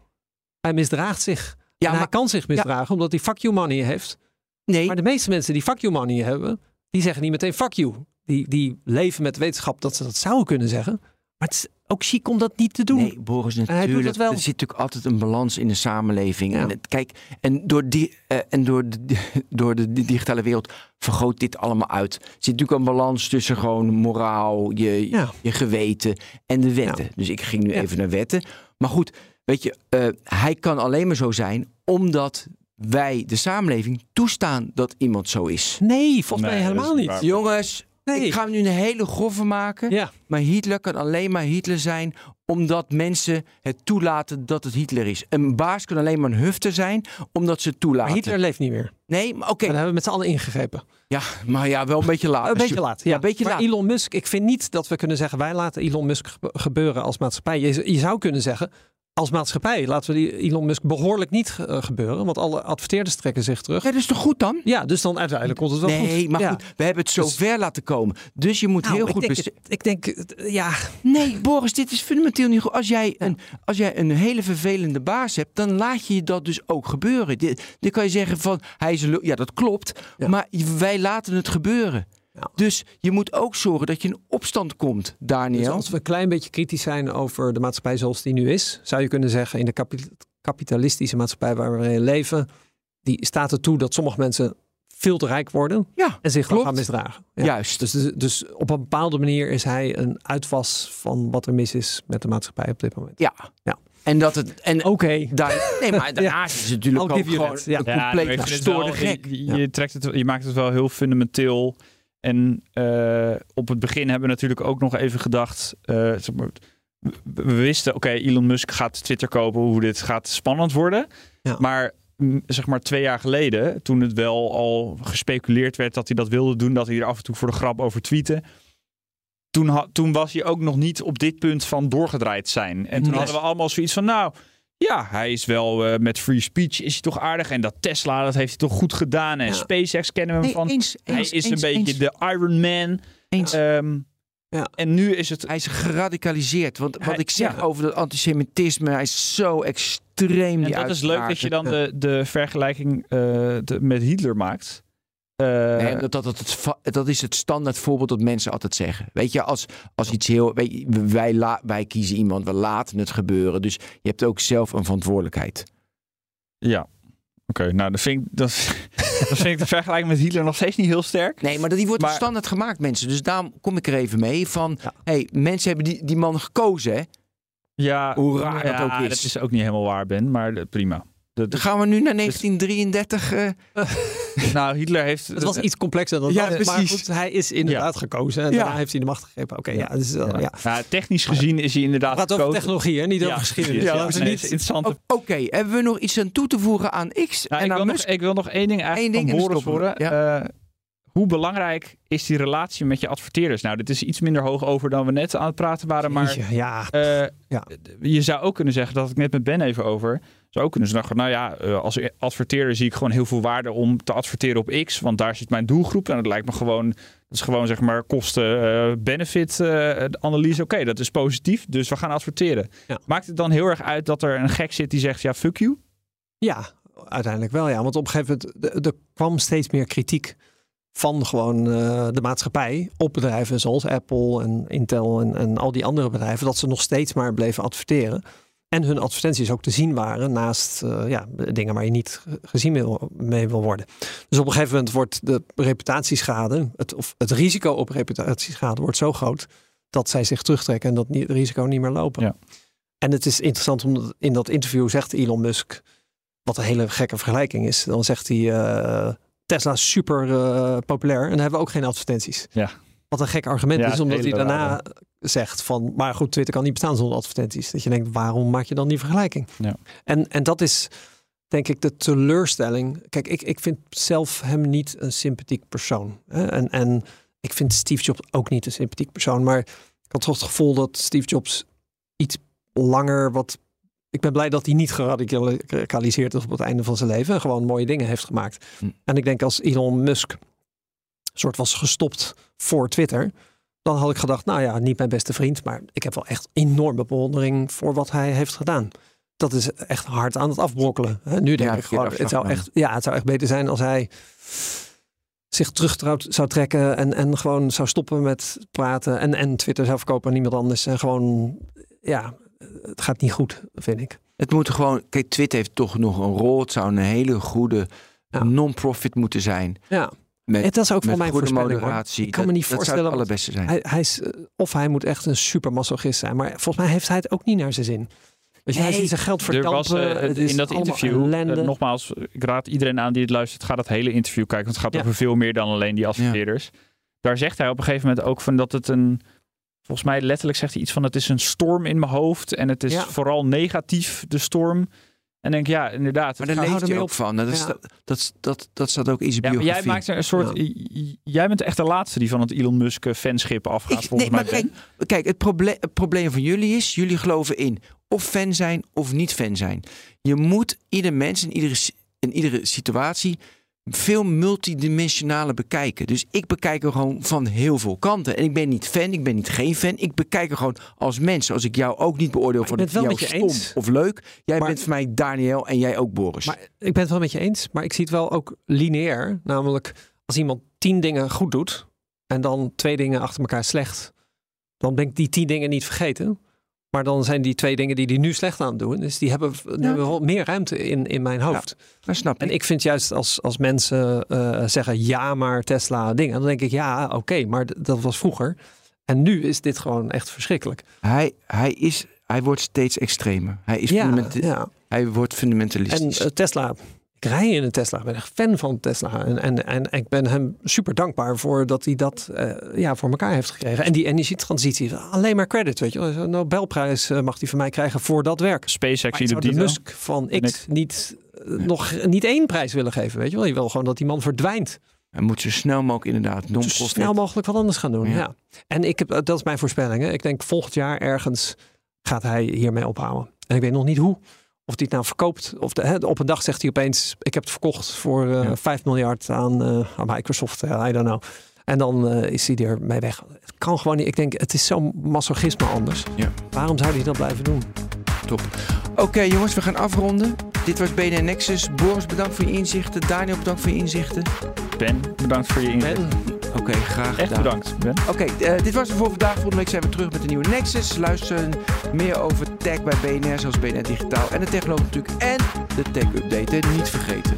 Hij misdraagt zich. Ja, en hij maar, kan zich misdragen omdat hij fuck you money heeft. nee, Maar de meeste mensen die fuck you money hebben, die zeggen niet meteen fuck you. Die, die leven met de wetenschap dat ze dat zouden kunnen zeggen. Maar het is ook chic om dat niet te doen. Nee, Boris, hij doet natuurlijk. het wel. Er zit natuurlijk altijd een balans in de samenleving. Ja. En het, kijk, en door, die, eh, en door, de, door de digitale wereld vergroot dit allemaal uit. Er zit natuurlijk een balans tussen gewoon moraal, je, Ja. je geweten en de wetten. Dus ik ging nu Ja. even naar wetten. Maar goed, weet je, eh, hij kan alleen maar zo zijn omdat wij, de samenleving, toestaan dat iemand zo is. Nee, volgens Nee, mij helemaal niet. waar. Jongens, Nee. ik ga nu een hele grove maken. Ja, Maar Hitler kan alleen maar Hitler zijn omdat mensen het toelaten dat het Hitler is. Een baas kan alleen maar een hufter zijn omdat ze het toelaten. maar Hitler leeft niet meer. Nee, maar oké. Daar hebben we met z'n allen ingegrepen. Ja, maar ja, wel een beetje laat. Een beetje laat. Ja, een beetje maar laat. Elon Musk, ik vind niet dat we kunnen zeggen, wij laten Elon Musk gebe- gebeuren als maatschappij. Je, je zou kunnen zeggen, als maatschappij laten we die Elon Musk behoorlijk niet eh, gebeuren. Want alle adverteerders trekken zich terug. Ja, dat is toch goed dan? Ja, dus dan uiteindelijk komt het wel goed. Nee, maar Ja. goed, we hebben het zo Dus- ver laten komen. Dus je moet Nou, heel ik goed denk, ik denk, eh, ja, Nee, Boris, dit is fundamenteel niet goed. Als jij, een, als jij een hele vervelende baas hebt, dan laat je dat dus ook gebeuren. Dan kan je zeggen van, hij is een. Ja, dat klopt. Ja. Maar wij laten het gebeuren. Ja. Dus je moet ook zorgen dat je in opstand komt, Dus Daniel. als we een klein beetje kritisch zijn over de maatschappij zoals die nu is, zou je kunnen zeggen in de kapi- kapitalistische maatschappij waar we in leven, die staat er toe dat sommige mensen veel te rijk worden ja, en zich Klopt. gaan misdragen. Ja. juist. Dus, dus, dus op een bepaalde manier is hij een uitwas van wat er mis is met de maatschappij op dit moment. ja. Ja. En dat het. En Oké. daar, nee, maar daarnaast is het natuurlijk I'll ook gewoon ja. Ja, compleet gestoorde wel- gek. Je, je, trekt het, je maakt het wel heel fundamenteel. En eh, op het begin hebben we natuurlijk ook nog even gedacht. eh, we, wisten, oké, Elon Musk gaat Twitter kopen, hoe dit gaat spannend worden. Ja. Maar zeg maar twee jaar geleden, toen het wel al gespeculeerd werd dat hij dat wilde doen, dat hij er af en toe voor de grap over tweette. Toen, toen was hij ook nog niet op dit punt van doorgedraaid zijn. En toen Nee. hadden we allemaal zoiets van, nou, ja, hij is wel eh, met free speech is hij toch aardig. En dat Tesla, dat heeft hij toch goed gedaan. En Ja. SpaceX kennen we hem Nee, van. eens, hij eens, is eens, een beetje eens. de Iron Man. Eens. Ehm, Ja. En nu is het... Hij is geradicaliseerd. Want wat Hij- ik zeg ja. over dat antisemitisme, hij is zo extreem. En die dat is leuk dat je dan de, de vergelijking eh, de- met Hitler maakt. Eh, Nee, dat, dat, dat, dat is het standaard voorbeeld dat mensen altijd zeggen. Weet je, als, als iets heel. Weet je, wij, la, wij kiezen iemand, we laten het gebeuren. Dus je hebt ook zelf een verantwoordelijkheid. Ja. Oké, nou, dan vind, ik, dat, dan vind ik de vergelijking met Hitler nog steeds niet heel sterk. Nee, maar dat- die wordt Maar- standaard gemaakt, mensen. Dus daarom kom ik er even mee van. Ja. hey, mensen hebben die, die man gekozen, hè? Ja, Hoe raar dat ook is. dat is ook niet helemaal waar, Ben, maar eh, prima. De- Dan gaan we nu naar 1933. eh, nou, Hitler heeft... Het was iets complexer dan Ja, dat. Maar precies. goed, hij is inderdaad gekozen. En Ja. daarna heeft hij de macht gegrepen. Oké, ja. Dus, uh, ja. Nou, technisch gezien is hij inderdaad Het gaat over technologie, hè? niet Ja, over geschiedenis. Ja, we nee, niet- is interessant. Oké, hebben we nog iets aan toe te voegen aan X Nou, en ik, aan wil nog, ik wil nog één ding eigenlijk Eén ding van Boris. Hoe belangrijk is die relatie met je adverteerders? Nou, dit is iets minder hoog over dan we net aan het praten waren. Maar ja, eh, Ja. je zou ook kunnen zeggen, dat had ik net met Ben even over. Zou ook kunnen zeggen, nou ja, eh, als adverteerder zie ik gewoon heel veel waarde om te adverteren op X. Want daar zit mijn doelgroep. En dat lijkt me gewoon, dat is gewoon zeg maar kosten-benefit eh, analyse. Oké, dat is positief. Dus we gaan adverteren. Ja. Maakt het dan heel erg uit dat er een gek zit die zegt, ja, fuck you? ja, uiteindelijk wel. Ja. Want op een gegeven moment er kwam steeds meer kritiek van gewoon eh, de maatschappij op bedrijven zoals Apple en Intel en, en al die andere bedrijven. Dat ze nog steeds maar bleven adverteren. En hun advertenties ook te zien waren naast eh, ja, dingen waar je niet ge- gezien wil, mee wil worden. Dus op een gegeven moment wordt de reputatieschade, het, of het risico op reputatieschade wordt zo groot dat zij zich terugtrekken en dat niet, risico niet meer lopen. Ja. En het is interessant omdat in dat interview zegt Elon Musk, wat een hele gekke vergelijking is. Dan zegt hij eh, Tesla is super eh, populair en dan hebben we ook geen advertenties. Ja. Wat een gek argument Ja, is, omdat hij daarna zegt van, maar goed, Twitter kan niet bestaan zonder advertenties. Dat je denkt, waarom maak je dan die vergelijking? Ja. En, en dat is denk ik de teleurstelling. Kijk, ik, ik vind zelf hem niet een sympathiek persoon. Hè? En, en ik vind Steve Jobs ook niet een sympathiek persoon. Maar ik had toch het gevoel dat Steve Jobs iets langer wat... Ik ben blij dat hij niet geradicaliseerd is op het einde van zijn leven. En gewoon mooie dingen heeft gemaakt. Hm. En ik denk als Elon Musk soort was gestopt voor Twitter... dan had ik gedacht, nou ja, niet mijn beste vriend... maar ik heb wel echt enorme bewondering voor wat hij heeft gedaan. Dat is echt hard aan het afbrokkelen. Nu denk Ja, ik gewoon, het zou, echt, ja, het zou echt beter zijn als hij zich terug zou trekken... En, en gewoon zou stoppen met praten... En, en Twitter zou verkopen aan niemand anders. En gewoon, ja, het gaat niet goed, vind ik. Het moet gewoon. Kijk, Twitter heeft toch nog een rol. Het zou een hele goede Ja. non-profit moeten zijn. Ja, Met, het is ook voor met mijn goede moderatie. Ik kan me Dat- niet dat voorstellen zou het allerbeste zijn. Hij, hij is, eh, of hij moet echt een super masochist zijn. Maar volgens mij heeft hij het ook niet naar zijn zin. Je, hij ziet zijn geld Er verdampen. was eh, het is in dat interview, eh, nogmaals, ik raad iedereen aan die het luistert, ga dat hele interview kijken. Want het gaat Ja. over veel meer dan alleen die adverteerders. Daar zegt hij op een gegeven moment ook van dat het een, volgens mij letterlijk zegt hij iets van het is een storm in mijn hoofd. En het is Ja. vooral negatief, de storm. En denk ik, ja, inderdaad. maar het daar leeft hij ermee ook op. van. Dat, is, Ja. dat, dat, dat, dat staat ook in zijn ja, biografie. jij maakt er een soort. Ja. Jij bent echt de laatste die van het Elon Musk eh, fanschip afgaat, Ik- volgens nee, mij. maar kijk, kijk het, probleem, het probleem van jullie is, jullie geloven in of fan zijn of niet fan zijn. Je moet ieder mens in iedere, in iedere situatie veel multidimensionale bekijken. Dus ik bekijk er gewoon van heel veel kanten. En ik ben niet fan, ik ben niet geen fan. Ik bekijk er gewoon als mens. Als ik jou ook niet beoordeel wel jou stom eens. of leuk. Jij Maar- bent voor mij Daniel en jij ook Boris. Maar ik ben het wel met je eens. Maar ik zie het wel ook lineair. Namelijk, als iemand tien dingen goed doet. En dan twee dingen achter elkaar slecht. Dan ben ik die tien dingen niet vergeten. Maar dan zijn die twee dingen die hij nu slecht aan het doen. Dus die hebben, die hebben wel meer ruimte in, in mijn hoofd. dat snap En ik. ik vind juist als, als mensen eh, zeggen ja, maar Tesla dingen. Dan denk ik ja, oké, maar dat was vroeger. En nu is dit gewoon echt verschrikkelijk. Hij, hij, is, hij wordt steeds extremer. Hij, is Ja, ja. hij wordt En fundamentalistisch. eh, Tesla, ik rij in een Tesla. Ik ben echt fan van Tesla. En, en, en ik ben hem super dankbaar voor dat hij dat eh, ja, voor elkaar heeft gekregen. En die energietransitie, alleen maar credit. Weet je, een Nobelprijs eh, mag hij van mij krijgen voor dat werk. SpaceX ik die Musk van En X niet, eh, nog niet één prijs willen geven. Weet je wel, je wil gewoon dat die man verdwijnt. hij moet zo snel mogelijk inderdaad Zo non-profit. snel mogelijk wat anders gaan doen. Ja. Ja. En ik heb, dat is mijn voorspelling. Hè. Ik denk volgend jaar ergens gaat hij hiermee ophouden. En ik weet nog niet hoe. Of hij het nou verkoopt. Of de, hè, op een dag zegt hij opeens: Ik heb het verkocht voor eh Ja. 5 miljard aan, eh, aan Microsoft. Eh, I don't know. En dan eh, is hij ermee weg. Het kan gewoon niet. Ik denk, het is zo'n masochisme anders. Ja. Waarom zou hij dat blijven doen? Top. Oké jongens, we gaan afronden. Dit was BNN Nexus. Boris, bedankt voor je inzichten. Daniel, bedankt voor je inzichten. Ben, bedankt voor je inzet. Ben, Oké, graag Echt gedaan. bedankt, Ben. Oké, eh, dit was het voor vandaag. Volgende week zijn we terug met een nieuwe Nexus. Luister meer over tech bij BNR, zoals BNR Digitaal en de Technoloog natuurlijk. En de Tech Update, niet vergeten.